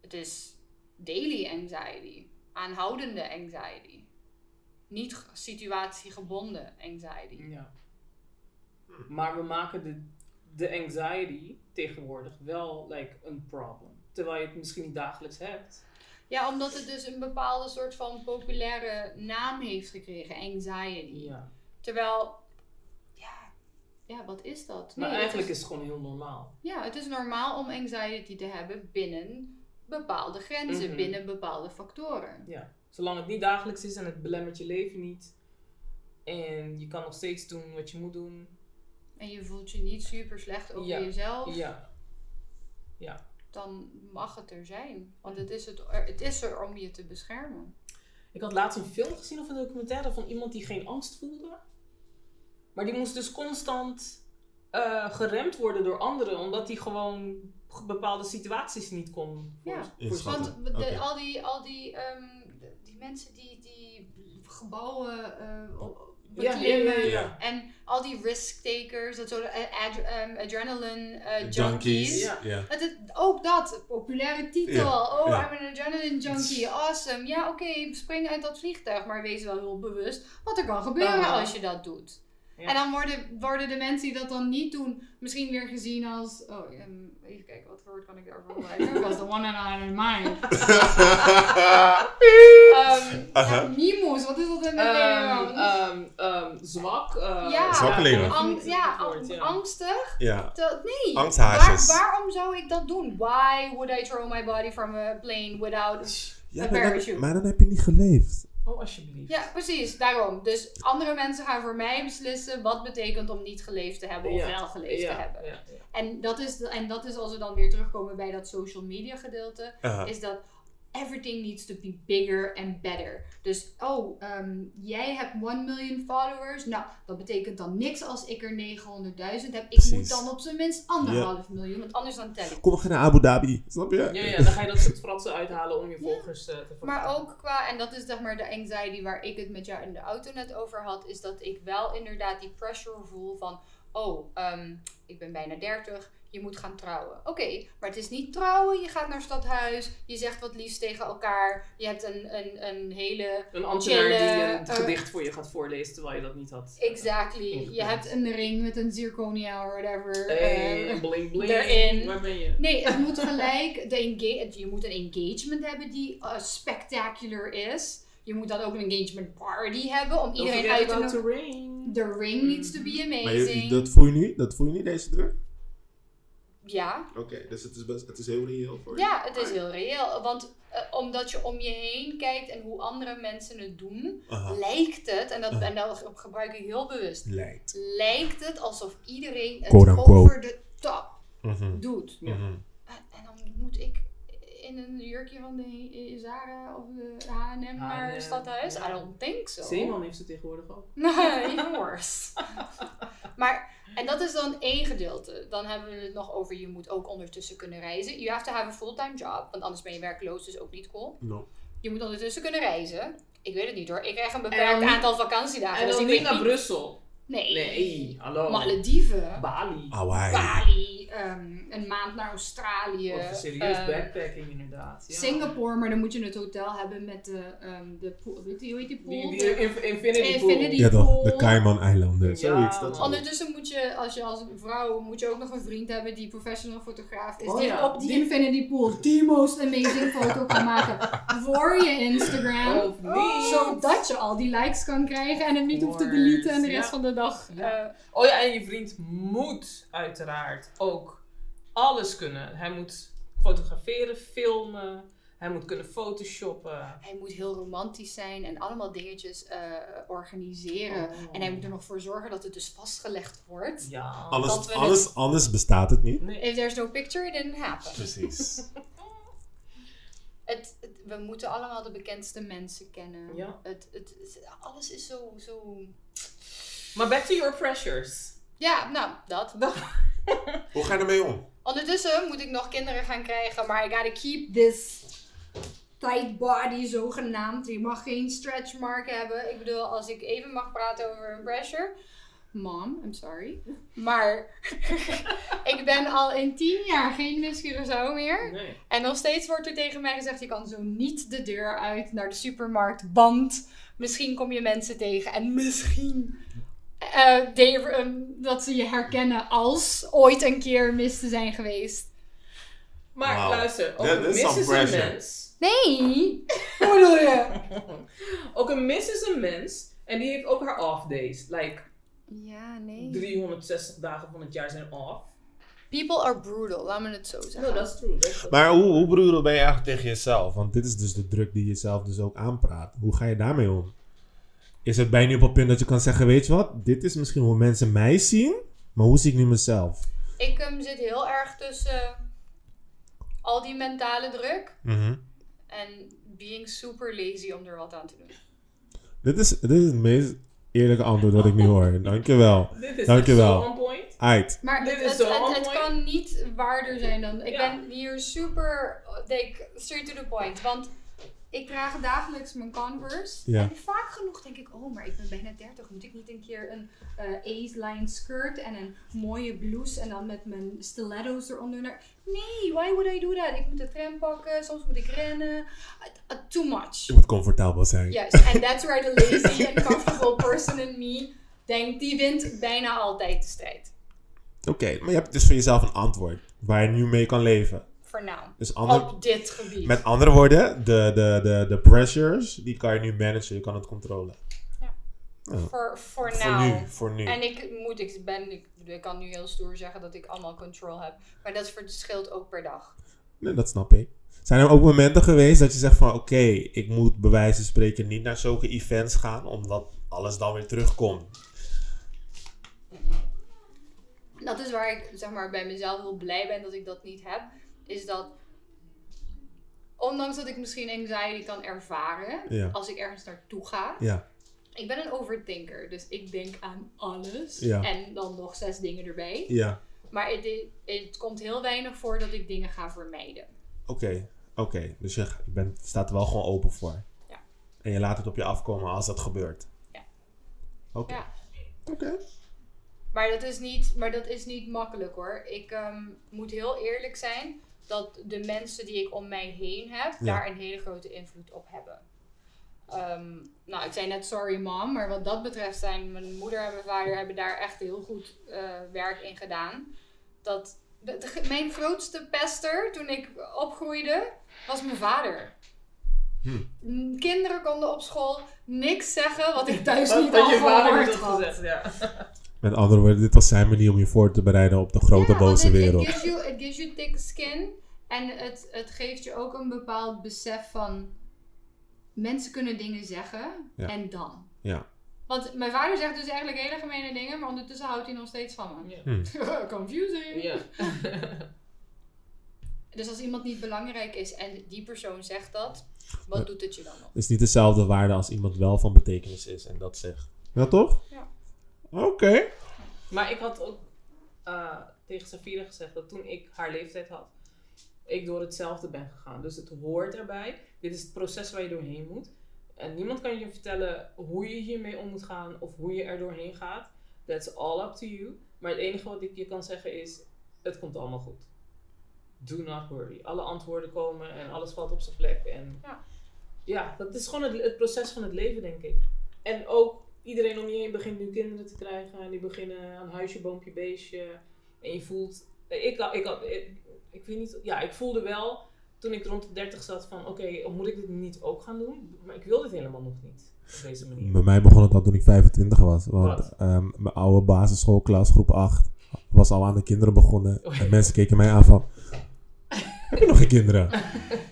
Het is daily anxiety, aanhoudende anxiety. Niet situatiegebonden anxiety. Ja. Maar we maken de, de anxiety tegenwoordig wel like, een problem. Terwijl je het misschien niet dagelijks hebt. Ja, omdat het dus een bepaalde soort van populaire naam heeft gekregen, anxiety. Ja. Terwijl, ja, wat is dat? Maar Nee, eigenlijk het is het gewoon heel normaal. Ja, het is normaal om anxiety te hebben binnen bepaalde grenzen, Mhm. binnen bepaalde factoren. Ja. Zolang het niet dagelijks is en het belemmert je leven niet. En je kan nog steeds doen wat je moet doen. En je voelt je niet super slecht over Ja. jezelf, Ja. Ja. dan mag het er zijn. Want het is, het, het is er om je te beschermen. Ik had laatst een film gezien of een documentaire van iemand die geen angst voelde. Maar die moest dus constant eh, geremd worden door anderen, omdat hij gewoon bepaalde situaties niet kon Ja. voor. Want de- al die, al die, ehm, die mensen die, die gebouwen, eh, beklimmen. ja, ja, ja. En al die risk takers, dat soort ad- ehm, adrenaline junkies. Het, ook dat, populaire titel. Ja, Oh, ja. I'm an adrenaline junkie, awesome. Ja, oké, spring uit dat vliegtuig, maar wees wel heel bewust wat er kan gebeuren als je dat doet. Ja. En dan worden, worden de mensen die dat dan niet doen, misschien weer gezien als. Oh, ehm, even kijken, wat voor woord kan ik daarvoor gebruiken? Was the one and only. Ehm ja, Mimoes, wat is dat in het Ehm, Nederlands? ehm, ehm, zwak. eh, Ja. Zwakkelingen. ja, woord, angstig. ja. Dat, nee. Angsthaasjes. Waar- waarom zou ik dat doen? Why would I throw my body from a plane without... Ja, Een maar, dan, parachute. maar dan heb je niet geleefd. Oh, alsjeblieft. Ja, precies. Daarom. Dus andere mensen gaan voor mij beslissen wat betekent om niet geleefd te hebben of Ja. wel geleefd ja, te hebben. ja, ja. En dat, is, en dat is als we dan weer terugkomen bij dat social media gedeelte. Is dat everything needs to be bigger and better. Dus, oh, ehm, jij hebt 1 million followers. Nou, dat betekent dan niks als ik er 900.000 heb. Ik Precies. moet dan op zijn minst anderhalf miljoen, want anders dan tel ik. Kom, we gaan naar Abu Dhabi. Snap je? Ja, ja, dan ga je dat soort fratsen uithalen om je volgers eh, te vervangen. Maar ook qua, en dat is zeg maar de anxiety waar ik het met jou in de auto net over had, is dat ik wel inderdaad die pressure voel van, oh, ehm, ik ben bijna 30, je moet gaan trouwen. Oké, maar het is niet trouwen, je gaat naar stadhuis, je zegt wat liefs tegen elkaar, je hebt een, een, een hele... Een ambtenaar die een eh, gedicht voor je gaat voorlezen terwijl je dat niet had. Exactly. ingepland. Je hebt een ring met een zirconia of whatever. Hey, eh, bling bling. erin. Waar ben je? Nee, het moet gelijk. De enga- je moet een engagement hebben die eh, spectacular is. Je moet dan ook een engagement party hebben om iedereen uit te nodigen. the ring. The ring needs to be Maar amazing. je, dat voel je niet? Dat voel je niet, deze druk? Ja. Oké, dus het is, best, het is heel reëel voor je? ja, het is heel reëel. Want eh, omdat je om je heen kijkt en hoe andere mensen het doen, Aha. lijkt het, en dat, Aha. en dat gebruik ik heel bewust, Lijkt. lijkt het alsof iedereen het over de top Mhm. doet. Mhm. En, en dan moet ik in een jurkje van de Zara of de H&M naar het H&M, stadhuis? ja. I don't think so. Zeeman heeft ze tegenwoordig ook. Nee, even worse. maar, en dat is dan één gedeelte. Dan hebben we het nog over, je moet ook ondertussen kunnen reizen. You have to have a fulltime job, want anders ben je werkloos, dus ook niet cool. No. Je moet ondertussen kunnen reizen. Ik weet het niet hoor. Ik krijg een En beperkt aantal vakantiedagen. En dus dan ik niet naar niet. Brussel. Nee. Nee, hallo. Malediven. Bali. Hawaii. Bali. Ehm, een maand naar Australië. Of een serieus ehm, backpacking inderdaad. Ja. Singapore, maar dan moet je het hotel hebben met de, ehm de pool. Weet je, hoe heet die pool? Die, die inf- Infinity, Pool. Infinity- Ja toch, de. Cayman-eilanden. Ja, Zoiets. Dat. Ondertussen moet je, als je als vrouw, moet je ook nog een vriend hebben die professional fotograaf is. Oh die ja, op die, die- Infinity Pool the most amazing foto kan maken voor je Instagram. Of niet. Zodat je al die likes kan krijgen en het niet hoeft te deleten en de rest ja. van de dag. Ja. eh, Oh ja, en je vriend moet uiteraard ook alles kunnen. Hij moet fotograferen, filmen. Hij moet kunnen photoshoppen. hij moet heel romantisch zijn en allemaal dingetjes eh, organiseren. Oh. En hij moet er nog voor zorgen dat het dus vastgelegd wordt. Ja. We anders, anders bestaat het niet. Nee. If there's no picture, it didn't happen. Precies. Het, het- we moeten allemaal de bekendste mensen kennen. Ja. Het, het, het- alles is zo, zo... Maar back to your pressures. Ja, nou, dat. Hoe ga je ermee om? Ondertussen moet ik nog kinderen gaan krijgen, maar I gotta keep this tight body zogenaamd. Je mag geen stretch mark hebben. Ik bedoel, als ik even mag praten over een pressure. Mom, I'm sorry. Maar ik ben al in tien jaar geen Curaçao meer. Nee. En nog steeds wordt er tegen mij gezegd, je kan zo niet de deur uit naar de supermarkt, want misschien kom je mensen tegen en misschien eh, de- ehm, dat ze je herkennen als ooit een keer mis te zijn geweest. Maar luister, ook That een is some mis is een pressure. mens. Nee, hoe bedoel je? ook een mis is een mens. En die heeft ook haar off days. Like Ja, nee. 360 dagen van het jaar zijn off. People are brutal, laat me het zo zeggen. No, that's true. That's Maar hoe, hoe broeder ben je eigenlijk tegen jezelf? Want dit is dus de druk die jezelf dus ook aanpraat. Hoe ga je daarmee om? Is het bij je nu op het punt dat je kan zeggen, weet je wat? Dit is misschien hoe mensen mij zien, maar hoe zie ik nu mezelf? Ik ehm, zit heel erg tussen al die mentale druk Mhm. en being super lazy om er wat aan te doen. dit, is, dit is het meest eerlijke antwoord wat ik nu hoor. Dankjewel. Dit is Dankjewel. zo on point. Maar Dit het, is het, zo het, het kan niet waarder zijn dan. Ik Ja. ben hier super like, straight to the point. Want ik draag dagelijks mijn Converse. Ja. En vaak genoeg denk ik, oh, maar ik ben bijna 30. Moet ik niet een keer een eh A-line skirt en een mooie blouse en dan met mijn stiletto's eronder? naar- Nee, why would I do that? Ik moet de tram pakken, soms moet ik rennen. Uh, uh, too much. Je moet comfortabel zijn. Juist, and that's where the lazy and comfortable person in me denkt, die wint bijna altijd de strijd. Oké, maar je hebt dus voor jezelf een antwoord waar je nu mee kan leven. Dus ander, Op dit gebied. met andere woorden, de, de, de, de pressures, die kan je nu managen, je kan het controleren. Ja. Oh, Voor, voor voor nu, voor nu. En ik moet, ik ben, ik, ik kan nu heel stoer zeggen dat ik allemaal control heb. Maar dat verschilt ook per dag. Nee, dat snap ik. Zijn er ook momenten geweest dat je zegt van oké, ik moet bij wijze van spreken niet naar zulke events gaan, omdat alles dan weer terugkomt. Dat is waar ik zeg maar, bij mezelf heel blij ben dat ik dat niet heb. Is dat, ondanks dat ik misschien anxiety kan ervaren Ja. als ik ergens naartoe ga. Ja, Ik ben een overthinker, dus ik denk aan alles. Ja. En dan nog zes dingen erbij. ja. Maar het, het komt heel weinig voor dat ik dingen ga vermijden. Oké, oké. Dus je, bent, staat er wel gewoon open voor. Ja. En je laat het op je afkomen als dat gebeurt. Ja. Oké. Ja. Oké. Maar dat is niet, maar dat is niet makkelijk hoor. Ik ehm, moet heel eerlijk zijn dat de mensen die ik om mij heen heb, Ja. daar een hele grote invloed op hebben. Ehm, nou, ik zei net sorry mom, maar wat dat betreft zijn mijn moeder en mijn vader hebben daar echt heel goed eh, werk in gedaan. Dat de- de- mijn grootste pester toen ik opgroeide was mijn vader. Hm. Kinderen konden op school niks zeggen wat ik thuis niet had al je vader gehoord had. gezegd, ja. Met andere woorden, dit was zijn manier om je voor te bereiden op de grote Ja, boze wereld. It gives you, it gives you thick skin. En het, het geeft je ook een bepaald besef van... Mensen kunnen dingen zeggen. Ja. En dan. Ja. Want mijn vader zegt dus eigenlijk hele gemene dingen. Maar ondertussen houdt hij nog steeds van me. Ja. Hm. Confusing. Ja. Dus als iemand niet belangrijk is en die persoon zegt dat. Wat doet het je dan nog? Het is niet dezelfde waarde als iemand wel van betekenis is en dat zegt. Ja, toch? Ja. Oké. Maar ik had ook eh, tegen Safira gezegd dat toen ik haar leeftijd had, ik door hetzelfde ben gegaan. Dus het hoort erbij. Dit is het proces waar je doorheen moet. En niemand kan je vertellen hoe je hiermee om moet gaan of hoe je er doorheen gaat. That's all up to you. Maar het enige wat ik je kan zeggen is, het komt allemaal goed. Do not worry. Alle antwoorden komen en alles valt op zijn plek. En Ja. ja, dat is gewoon het, het proces van het leven, denk ik. En ook iedereen om je heen begint nu kinderen te krijgen. En die beginnen aan huisje, boompje, beestje. En je voelt... Ik, had- ik, had, ik, ik weet niet... Ja, ik voelde wel toen ik rond de 30 zat van... Oké, moet ik dit niet ook gaan doen? Maar ik wil dit helemaal nog niet. Op deze manier. Bij mij begon het al toen ik 25 was. Want ehm, mijn oude basisschoolklas, groep 8, was al aan de kinderen begonnen. Oh ja. En mensen keken mij aan van... Heb je nog geen kinderen?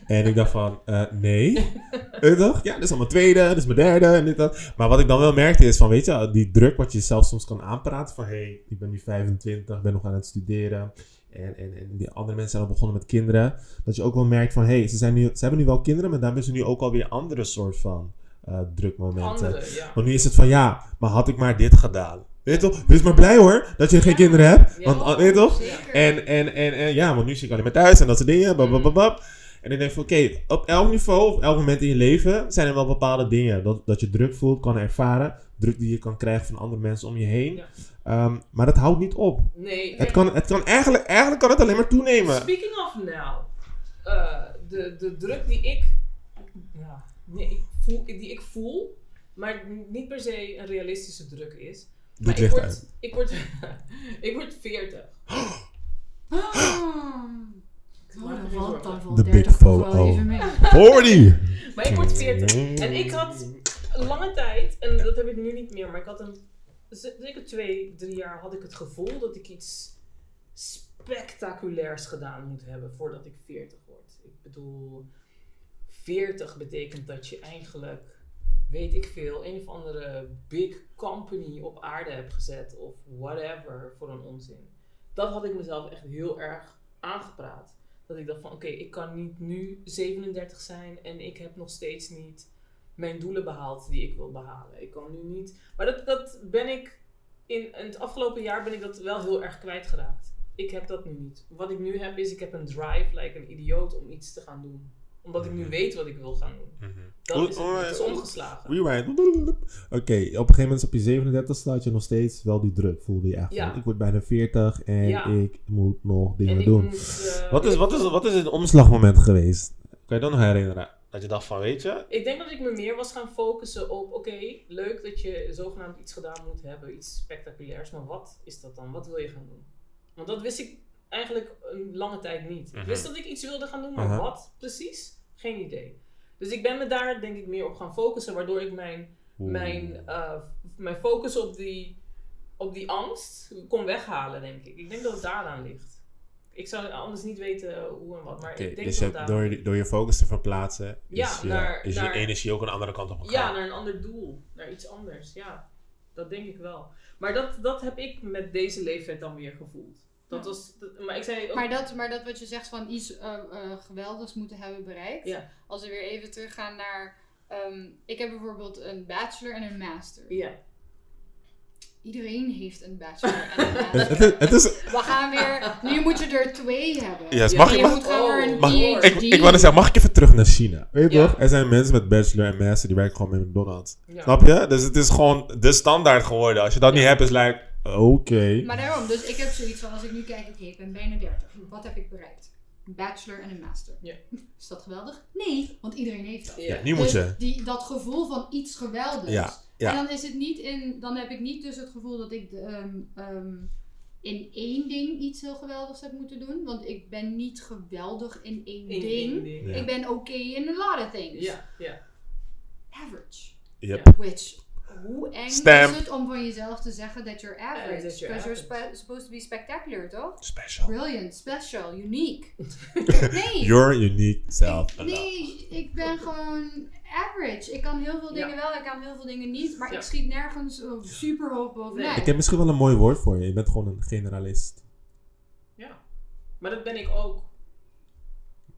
En ik dacht van, eh, nee. Je toch? Ja, dit is al mijn tweede, dit is mijn derde en dit dat. Maar wat ik dan wel merkte is van, weet je, die druk wat je zelf soms kan aanpraten. Van, hé, hey, ik ben nu 25, ben nog aan het studeren. En, en, en die andere mensen zijn al begonnen met kinderen. Dat je ook wel merkt van, hé, hey, ze, zijn nu, ze hebben nu wel kinderen, maar daar hebben ze nu ook alweer andere soort van eh, drukmomenten. Andere, ja. Want nu is het van ja, maar had ik maar dit gedaan. Weet je toch? Wees maar blij hoor dat je geen kinderen hebt. Want, ah, weet je toch? Zeker. En, en, en, en ja, want nu zit ik alleen maar thuis en dat soort dingen. Bab, bab, bab, bab. En ik denk van oké, op elk niveau, op elk moment in je leven zijn er wel bepaalde dingen. Dat, dat je druk voelt, kan ervaren. Druk die je kan krijgen van andere mensen om je heen. Ja. Ehm, maar dat houdt niet op. Nee. Het kan, het kan eigenlijk, eigenlijk kan het alleen maar toenemen. Speaking of now, eh, de, de druk die ik, ja, nee, ik voel, die ik voel, maar niet per se een realistische druk is. Doe het ik licht word, uit. ik word, ik word 40. Oh, dan valt, dan valt The 30 big mee. 40! Maar ik word 40. En ik had een lange tijd, en dat heb ik nu niet meer, maar ik had een, zeker twee, drie jaar had ik het gevoel dat ik iets spectaculairs gedaan moet hebben voordat ik 40 word. Ik bedoel, 40 betekent dat je eigenlijk, weet ik veel, een of andere big company op aarde hebt gezet of whatever voor een onzin. Dat had ik mezelf echt heel erg aangepraat. Dat ik dacht van oké, ik kan niet nu 37 zijn en ik heb nog steeds niet mijn doelen behaald die ik wil behalen. Ik kan nu niet. Maar dat, dat ben ik in, in het afgelopen jaar ben ik dat wel heel erg kwijtgeraakt. Ik heb dat nu niet. Wat ik nu heb is, ik heb een drive, like een idioot, om iets te gaan doen. Omdat ik nu Mhm. weet wat ik wil gaan doen. Dat is het, hoe- het is omgeslagen. Rewind. Oké, op een gegeven moment op je 37 staat je nog steeds wel die druk. Voelde je echt Ja. ik word bijna 40 en Ja. ik moet nog dingen doen. moet, eh, Wat is, wat, is, wat is het omslagmoment geweest? Kan je dat nog herinneren? Dat je dacht van, weet je? Ik denk dat ik me meer was gaan focussen op, oké, leuk dat je zogenaamd iets gedaan moet hebben, iets spectaculairs, maar wat is dat dan? Wat wil je gaan doen? Want dat wist ik eigenlijk een lange tijd niet. Ik Mhm. wist dat ik iets wilde gaan doen, maar Aha. wat precies? Geen idee. Dus ik ben me daar denk ik meer op gaan focussen, waardoor ik mijn, mijn, eh, mijn focus op die, op die angst kon weghalen, denk ik. Ik denk dat het daaraan ligt. Ik zou anders niet weten hoe en wat, maar ik denk dus dat je, door, door je focus te verplaatsen, Ja, is, je, naar- is je naar- energie ook een andere kant op Ja, gegaan. naar een ander doel. Naar iets anders, ja. Dat denk ik wel. Maar dat, dat heb ik met deze leeftijd dan weer gevoeld. Dat Ja. was, dat- maar ik zei ook... Maar dat, maar dat wat je zegt van iets eh, eh, geweldigs moeten hebben bereikt. Ja, Als we weer even teruggaan naar. ehm, ik heb bijvoorbeeld een bachelor en een master. ja. Iedereen heeft een bachelor en een master. het, is- het is, We gaan weer. Nu moet je er twee hebben. Yes, Ja, mag je mag, moet gaan Oh, weer een mag- PhD. ik, ik zeggen, mag ik even terug naar China? Weet je Ja. toch? Er zijn mensen met bachelor en master die werken gewoon met McDonald's. ja. Snap je? Dus het is gewoon de standaard geworden. Als je dat niet hebt, is like, oké. Maar daarom, dus ik heb zoiets van, als ik nu kijk, oké, ik ben bijna 30. Wat heb ik bereikt? Een bachelor en een master. Ja. Is dat geweldig? Nee, want iedereen heeft dat. Ja. Ja, nu moet Dus die, dat gevoel van iets geweldigs. Ja, ja. En dan is het niet in, dan heb ik niet dus het gevoel dat ik de, ehm, ehm, in één ding iets heel geweldigs heb moeten doen. Want ik ben niet geweldig in één ding. ding. Ja. Ik ben oké in a lot of things. Ja, ja. Average. Yep. Which, hoe eng Stamp. is het om van jezelf te zeggen that you're average? you're Because you're spe- supposed to be spectacular, toch? Special. Brilliant, special, unique. nee. Your unique self. Nee, ik ben gewoon average. Ik kan heel veel dingen Ja. wel, ik kan heel veel dingen niet, maar Ja. ik schiet nergens super hoog bovenuit. Nee. Ik heb misschien wel een mooi woord voor je. Je bent gewoon een generalist. ja. Maar dat ben ik ook.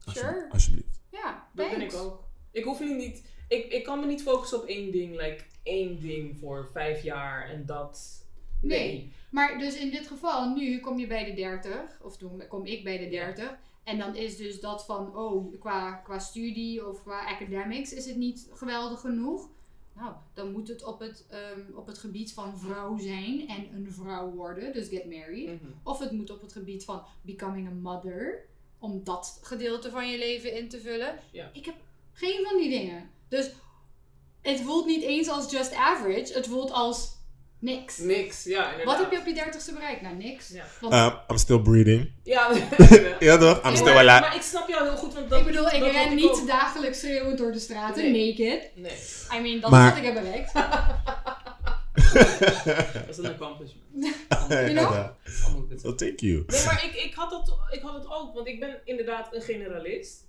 Alsjeblieft. Sure. Alsjeblieft. Ja, Dat ben ik ook. Ik hoef nu niet... Ik, ik kan me niet focussen op één ding. Like, één ding voor vijf jaar en dat... Nee. Nee. Maar dus in dit geval, nu kom je bij de 30, of toen kom ik bij de 30. En dan is dus dat van, oh, qua, qua studie of qua academics is het niet geweldig genoeg. Nou, dan moet het op het, ehm, op het gebied van vrouw zijn en een vrouw worden, dus get married. Mhm. Of het moet op het gebied van becoming a mother, om dat gedeelte van je leven in te vullen. Ja. Ik heb geen van die dingen. Dus het voelt niet eens als just average, het voelt als niks. Niks, ja inderdaad. Wat heb je op je dertigste bereikt? Nou, niks. Ja. Want, Um, I'm still breathing. Ja, Ja toch? I'm Ja, still maar, alive. maar ik snap jou heel goed, want dat ik bedoel, ik ren niet ook. dagelijks schreeuwend door de straten, Nee. naked. Nee, I mean, dat Maar- is wat ik heb bereikt. dat is een accomplishment. You know? Thank you. Nee, maar ik, ik, had dat, ik had het ook, want ik ben inderdaad een generalist.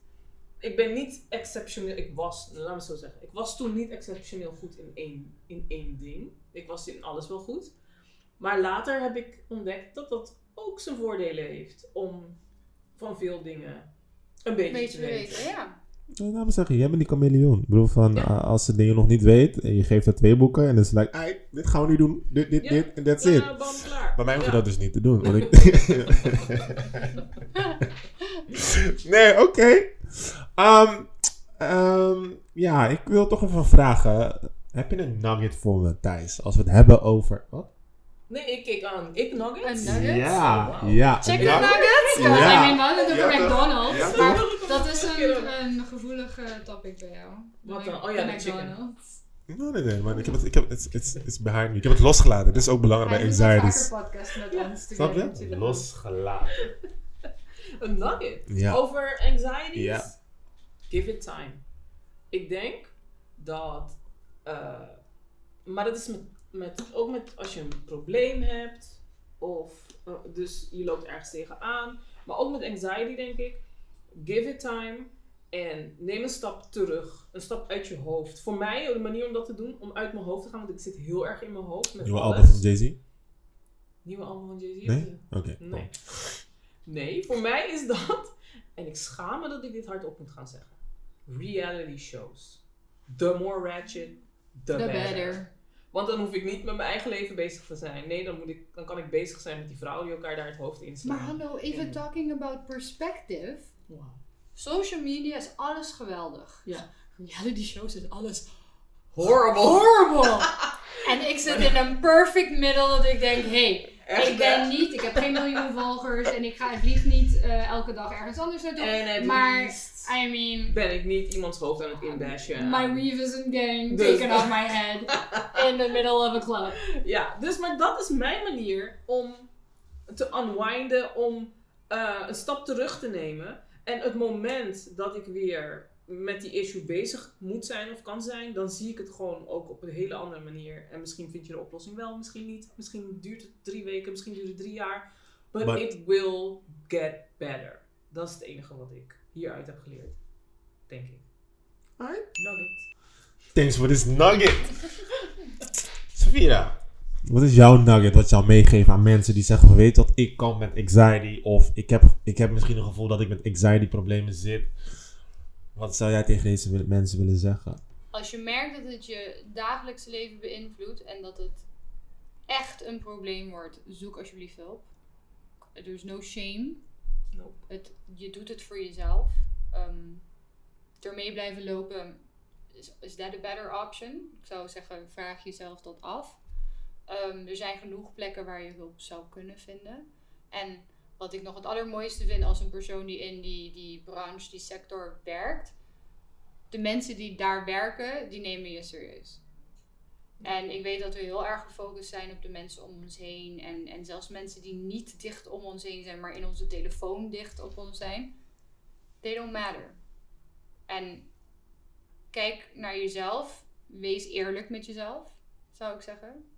Ik ben niet exceptioneel, ik was, laat me zo zeggen, ik was toen niet exceptioneel goed in één, in één ding. Ik was in alles wel goed. Maar later heb ik ontdekt dat dat ook zijn voordelen heeft om van veel dingen een beetje, Beetje te te weten. weten, ja. Nou, laat me zeggen, jij bent die chameleon. Ik bedoel van, Ja. uh, als ze dingen nog niet weet, en je geeft haar twee boeken en dan is het like, "Ai, dit gaan we nu doen, dit, dit, Ja. dit, en that's it. klaar. Bij mij hoef je Ja. dat dus niet te doen. Want ik... nee, oké. Ehm, ehm, ja, ik wil toch even vragen. Heb je een nugget voor me, Thijs? Als we het hebben over... Wat? Nee, ik keek aan. Ik nuggets? Een nugget? Ja, Oh, wow. ja. Chicken Ja. nuggets? Ja. I mean, we hadden het Ja, over? McDonald's. Ja, maar dat is een, een gevoelig eh, topic bij jou. Wat dan? Oh ja, de. McDonald's. Nee, nee, nee, man. Ik heb het, ik heb het, it's, it's, it's behind me. Ik heb het losgelaten. Dit is ook belangrijk bij wel anxieties. vaker podcast met Ja. ons. Snap je? Losgelaten. Een nugget. Ja. Over anxieties. Ja. Give it time. Ik denk dat. eh, maar dat is met, met, ook met als je een probleem hebt. Of eh, dus je loopt ergens tegenaan. Maar ook met anxiety denk ik. Give it time. En neem een stap terug. Een stap uit je hoofd. Voor mij, de manier om dat te doen, om uit mijn hoofd te gaan, want ik zit heel erg in mijn hoofd. Met Nieuwe album van Jay-Z? Nieuwe album van Jay-Z? Nee? Oké. Nee. Nee, voor mij is dat, en ik schaam me dat ik dit hardop moet gaan zeggen, reality shows. The more ratchet, the, The better. better. Want dan hoef ik niet met mijn eigen leven bezig te zijn. Nee, dan, moet ik, dan kan ik bezig zijn met die vrouwen die elkaar daar het hoofd Maar inslaan. hallo, even talking about perspective. Wow. social media is alles geweldig. Ja. Reality shows is alles Horrible. horrible. en ik zit in een perfect middle dat ik denk, hey, Echt, ik ben niet, ik heb geen miljoen volgers en ik ga, ik vlieg niet eh, elke dag ergens anders naartoe. En het maar, I mean, ben ik niet iemands hoofd aan het inbashen. my weave isn't getting Dus- taken off my head in the middle of a club. Ja, dus maar dat is mijn manier om te unwinden, om eh, een stap terug te nemen. En het moment dat ik weer met die issue bezig moet zijn of kan zijn, dan zie ik het gewoon ook op een hele andere manier. En misschien vind je de oplossing wel, misschien niet. Misschien duurt het drie weken, misschien duurt het drie jaar. But Maar- it will get better. Dat is het enige wat ik hieruit heb geleerd. Denk ik. Alright. Nugget. Thanks for this nugget. Safira. Wat is jouw nugget wat je al meegeeft aan mensen die zeggen van weet wat, ik kan met anxiety of ik heb, ik heb misschien een gevoel dat ik met anxiety problemen zit. Wat zou jij tegen deze mensen willen zeggen? Als je merkt dat het je dagelijkse leven beïnvloedt en dat het echt een probleem wordt, zoek alsjeblieft hulp. Er is no shame. Nope. Het, je doet het voor jezelf. Ehm ermee blijven lopen, is, is that a better option? Ik zou zeggen, vraag jezelf dat af. Ehm, er zijn genoeg plekken waar je hulp zou kunnen vinden. En wat ik nog het allermooiste vind als een persoon die in die, die branche, die sector werkt. De mensen die daar werken, die nemen je serieus. En ik weet dat we heel erg gefocust zijn op de mensen om ons heen. En, en zelfs mensen die niet dicht om ons heen zijn, maar in onze telefoon dicht op ons zijn. They don't matter. En kijk naar jezelf. Wees eerlijk met jezelf, zou ik zeggen.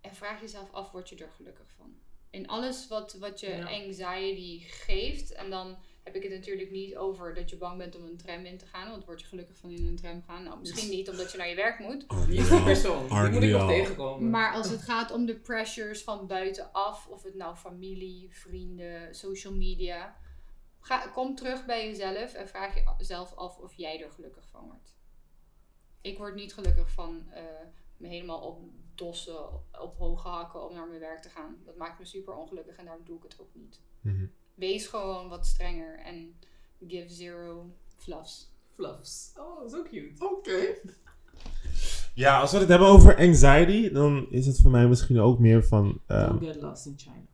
En vraag jezelf af, word je er gelukkig van? In alles wat, wat je Ja. anxiety geeft. En dan heb ik het natuurlijk niet over dat je bang bent om een tram in te gaan. Want word je gelukkig van in een tram gaan? Nou, misschien niet omdat je naar je werk moet. Is die persoon? Die moet ik nog tegenkomen. Maar als het gaat om de pressures van buitenaf, of het nou familie, vrienden, social media. Ga, kom terug bij jezelf en vraag jezelf af of jij er gelukkig van wordt. Ik word niet gelukkig van eh, me helemaal op dossen, op hoge hakken om naar mijn werk te gaan. Dat maakt me super ongelukkig en daarom doe ik het ook niet. Mhm. Wees gewoon wat strenger en give zero fluffs. Fluffs. Oh, zo cute. Oké. Ja, als we het hebben over anxiety, dan is het voor mij misschien ook meer van... ehm, Don't get lost in China.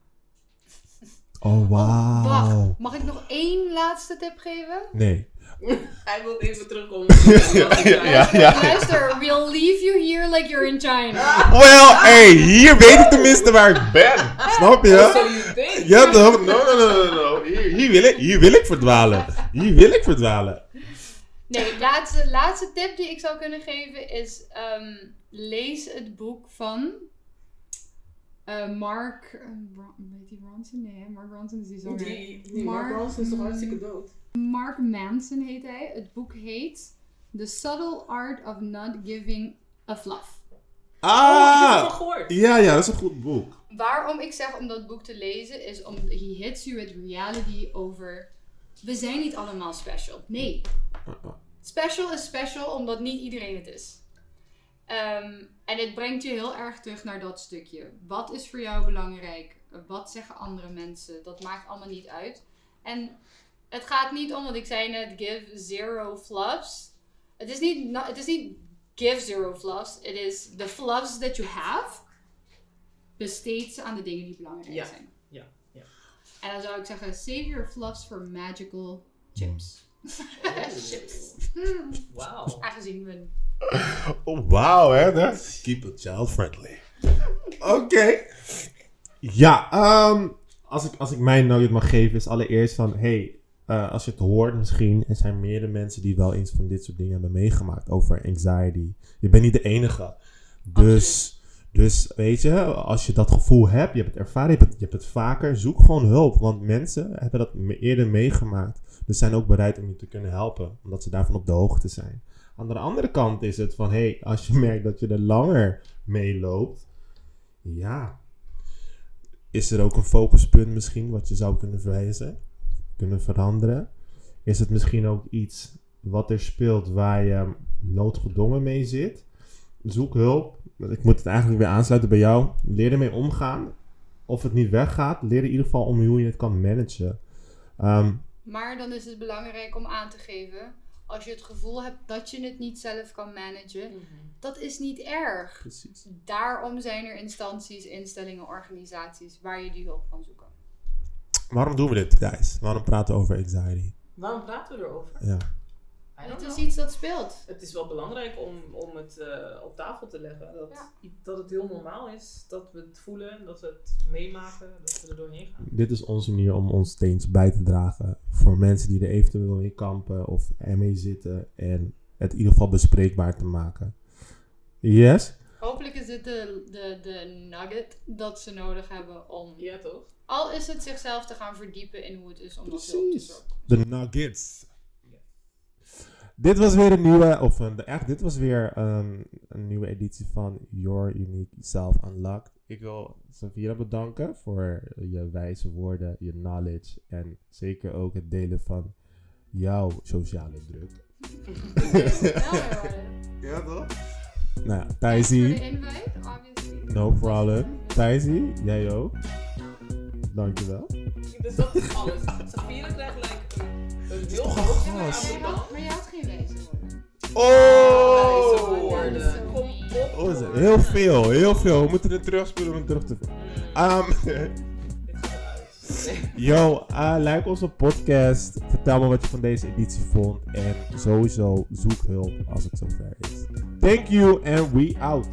Oh, wauw. Wacht, mag ik nog één laatste tip geven? Nee. Hij wil even terugkomen. ja, ja, ja. Luister, we'll leave you here like you're in China. Well, hey, hier weet ik tenminste waar ik ben. Snap je? Think? Ja toch? No, no, no, no, no. Hier, hier, wil ik, hier wil ik verdwalen. Hier wil ik verdwalen. Nee, laatste, laatste tip die ik zou kunnen geven is: ehm, lees het boek van eh, Mark. eh, weet die Bronson? Nee, hè? Mark Bronson is die zanger. Die, die Mark Mark- Ronson is toch hartstikke dood? Mark Manson heet hij. Het boek heet The Subtle Art of Not Giving a Fluff. Oh, ik heb het al Ah! gehoord. Ja, ja, dat is een goed boek. Waarom ik zeg om dat boek te lezen is om he hits you with reality over we zijn niet allemaal special. Nee. Special is special omdat niet iedereen het is. Ehm, en het brengt je heel erg terug naar dat stukje. Wat is voor jou belangrijk? Wat zeggen andere mensen? Dat maakt allemaal niet uit. En het gaat niet om, want ik zei net, give zero fluffs. Het is niet, het is niet give zero fluffs. Het is the fluffs that you have. Besteed ze aan de dingen die belangrijk Ja, zijn. ja, ja. En dan zou ik zeggen, save your fluffs for magical chips. chips. Hmm. Wauw. Aangezien we Oh, wauw, hè? hè? Keep it child friendly. Oké. Ja, ehm, als, ik, als ik mijn nugget mag geven, is allereerst van: hey, eh, als je het hoort, misschien, er zijn meerdere mensen die wel eens van dit soort dingen hebben meegemaakt over anxiety. Je bent niet de enige. Dus, dus weet je, als je dat gevoel hebt, je hebt het ervaren, je hebt het, je hebt het vaker, zoek gewoon hulp. Want mensen hebben dat eerder meegemaakt. Dus zijn ook bereid om je te kunnen helpen, omdat ze daarvan op de hoogte zijn. Aan de andere kant is het van, hé, hey, als je merkt dat je er langer mee loopt, ja, is er ook een focuspunt misschien wat je zou kunnen verwijzen, kunnen veranderen? Is het misschien ook iets wat er speelt waar je noodgedwongen mee zit? Zoek hulp. Ik moet het eigenlijk weer aansluiten bij jou. Leer ermee omgaan. Of het niet weggaat, leer in ieder geval om hoe je het kan managen. Ehm, Maar dan is het belangrijk om aan te geven, als je het gevoel hebt dat je het niet zelf kan managen, dat is niet erg. Precies. Daarom zijn er instanties, instellingen, organisaties waar je die hulp kan zoeken. Waarom doen we dit, guys? Waarom praten we over anxiety? Waarom praten we erover? Ja. Het is know. iets dat speelt. Het is wel belangrijk om, om het eh, op tafel te leggen. Dat, Ja. dat het heel normaal is. Dat we het voelen. Dat we het meemaken. Dat we er doorheen gaan. Dit is onze manier om ons steeds bij te dragen voor mensen die er eventueel mee kampen of ermee zitten en het in ieder geval bespreekbaar te maken. Yes? Hopelijk is dit de, de, de nugget dat ze nodig hebben om, Ja, toch? al is het zichzelf te gaan verdiepen in hoe het is om dat hulp te Precies. De nuggets. Dit was weer een nieuwe, of een, echt, dit was weer een, een nieuwe editie van Your Unique Self Unlocked. Ik wil Savira bedanken voor je wijze woorden, je knowledge en zeker ook het delen van jouw sociale druk. Ja, toch? Nou, voor Thijsie, de invite, obviously. no problem. Thijsie, jij ook. Dankjewel. Dus dat is alles. Safira krijgt like, heel toch een groot gast? Maar je had, maar je had geen Oh! Oh, is heel veel, heel veel. We moeten het terugspelen om het terug te vinden. Um. Yo, uh, like onze podcast. Vertel me wat je van deze editie vond. En sowieso zoek hulp als het zover is. Thank you and we out.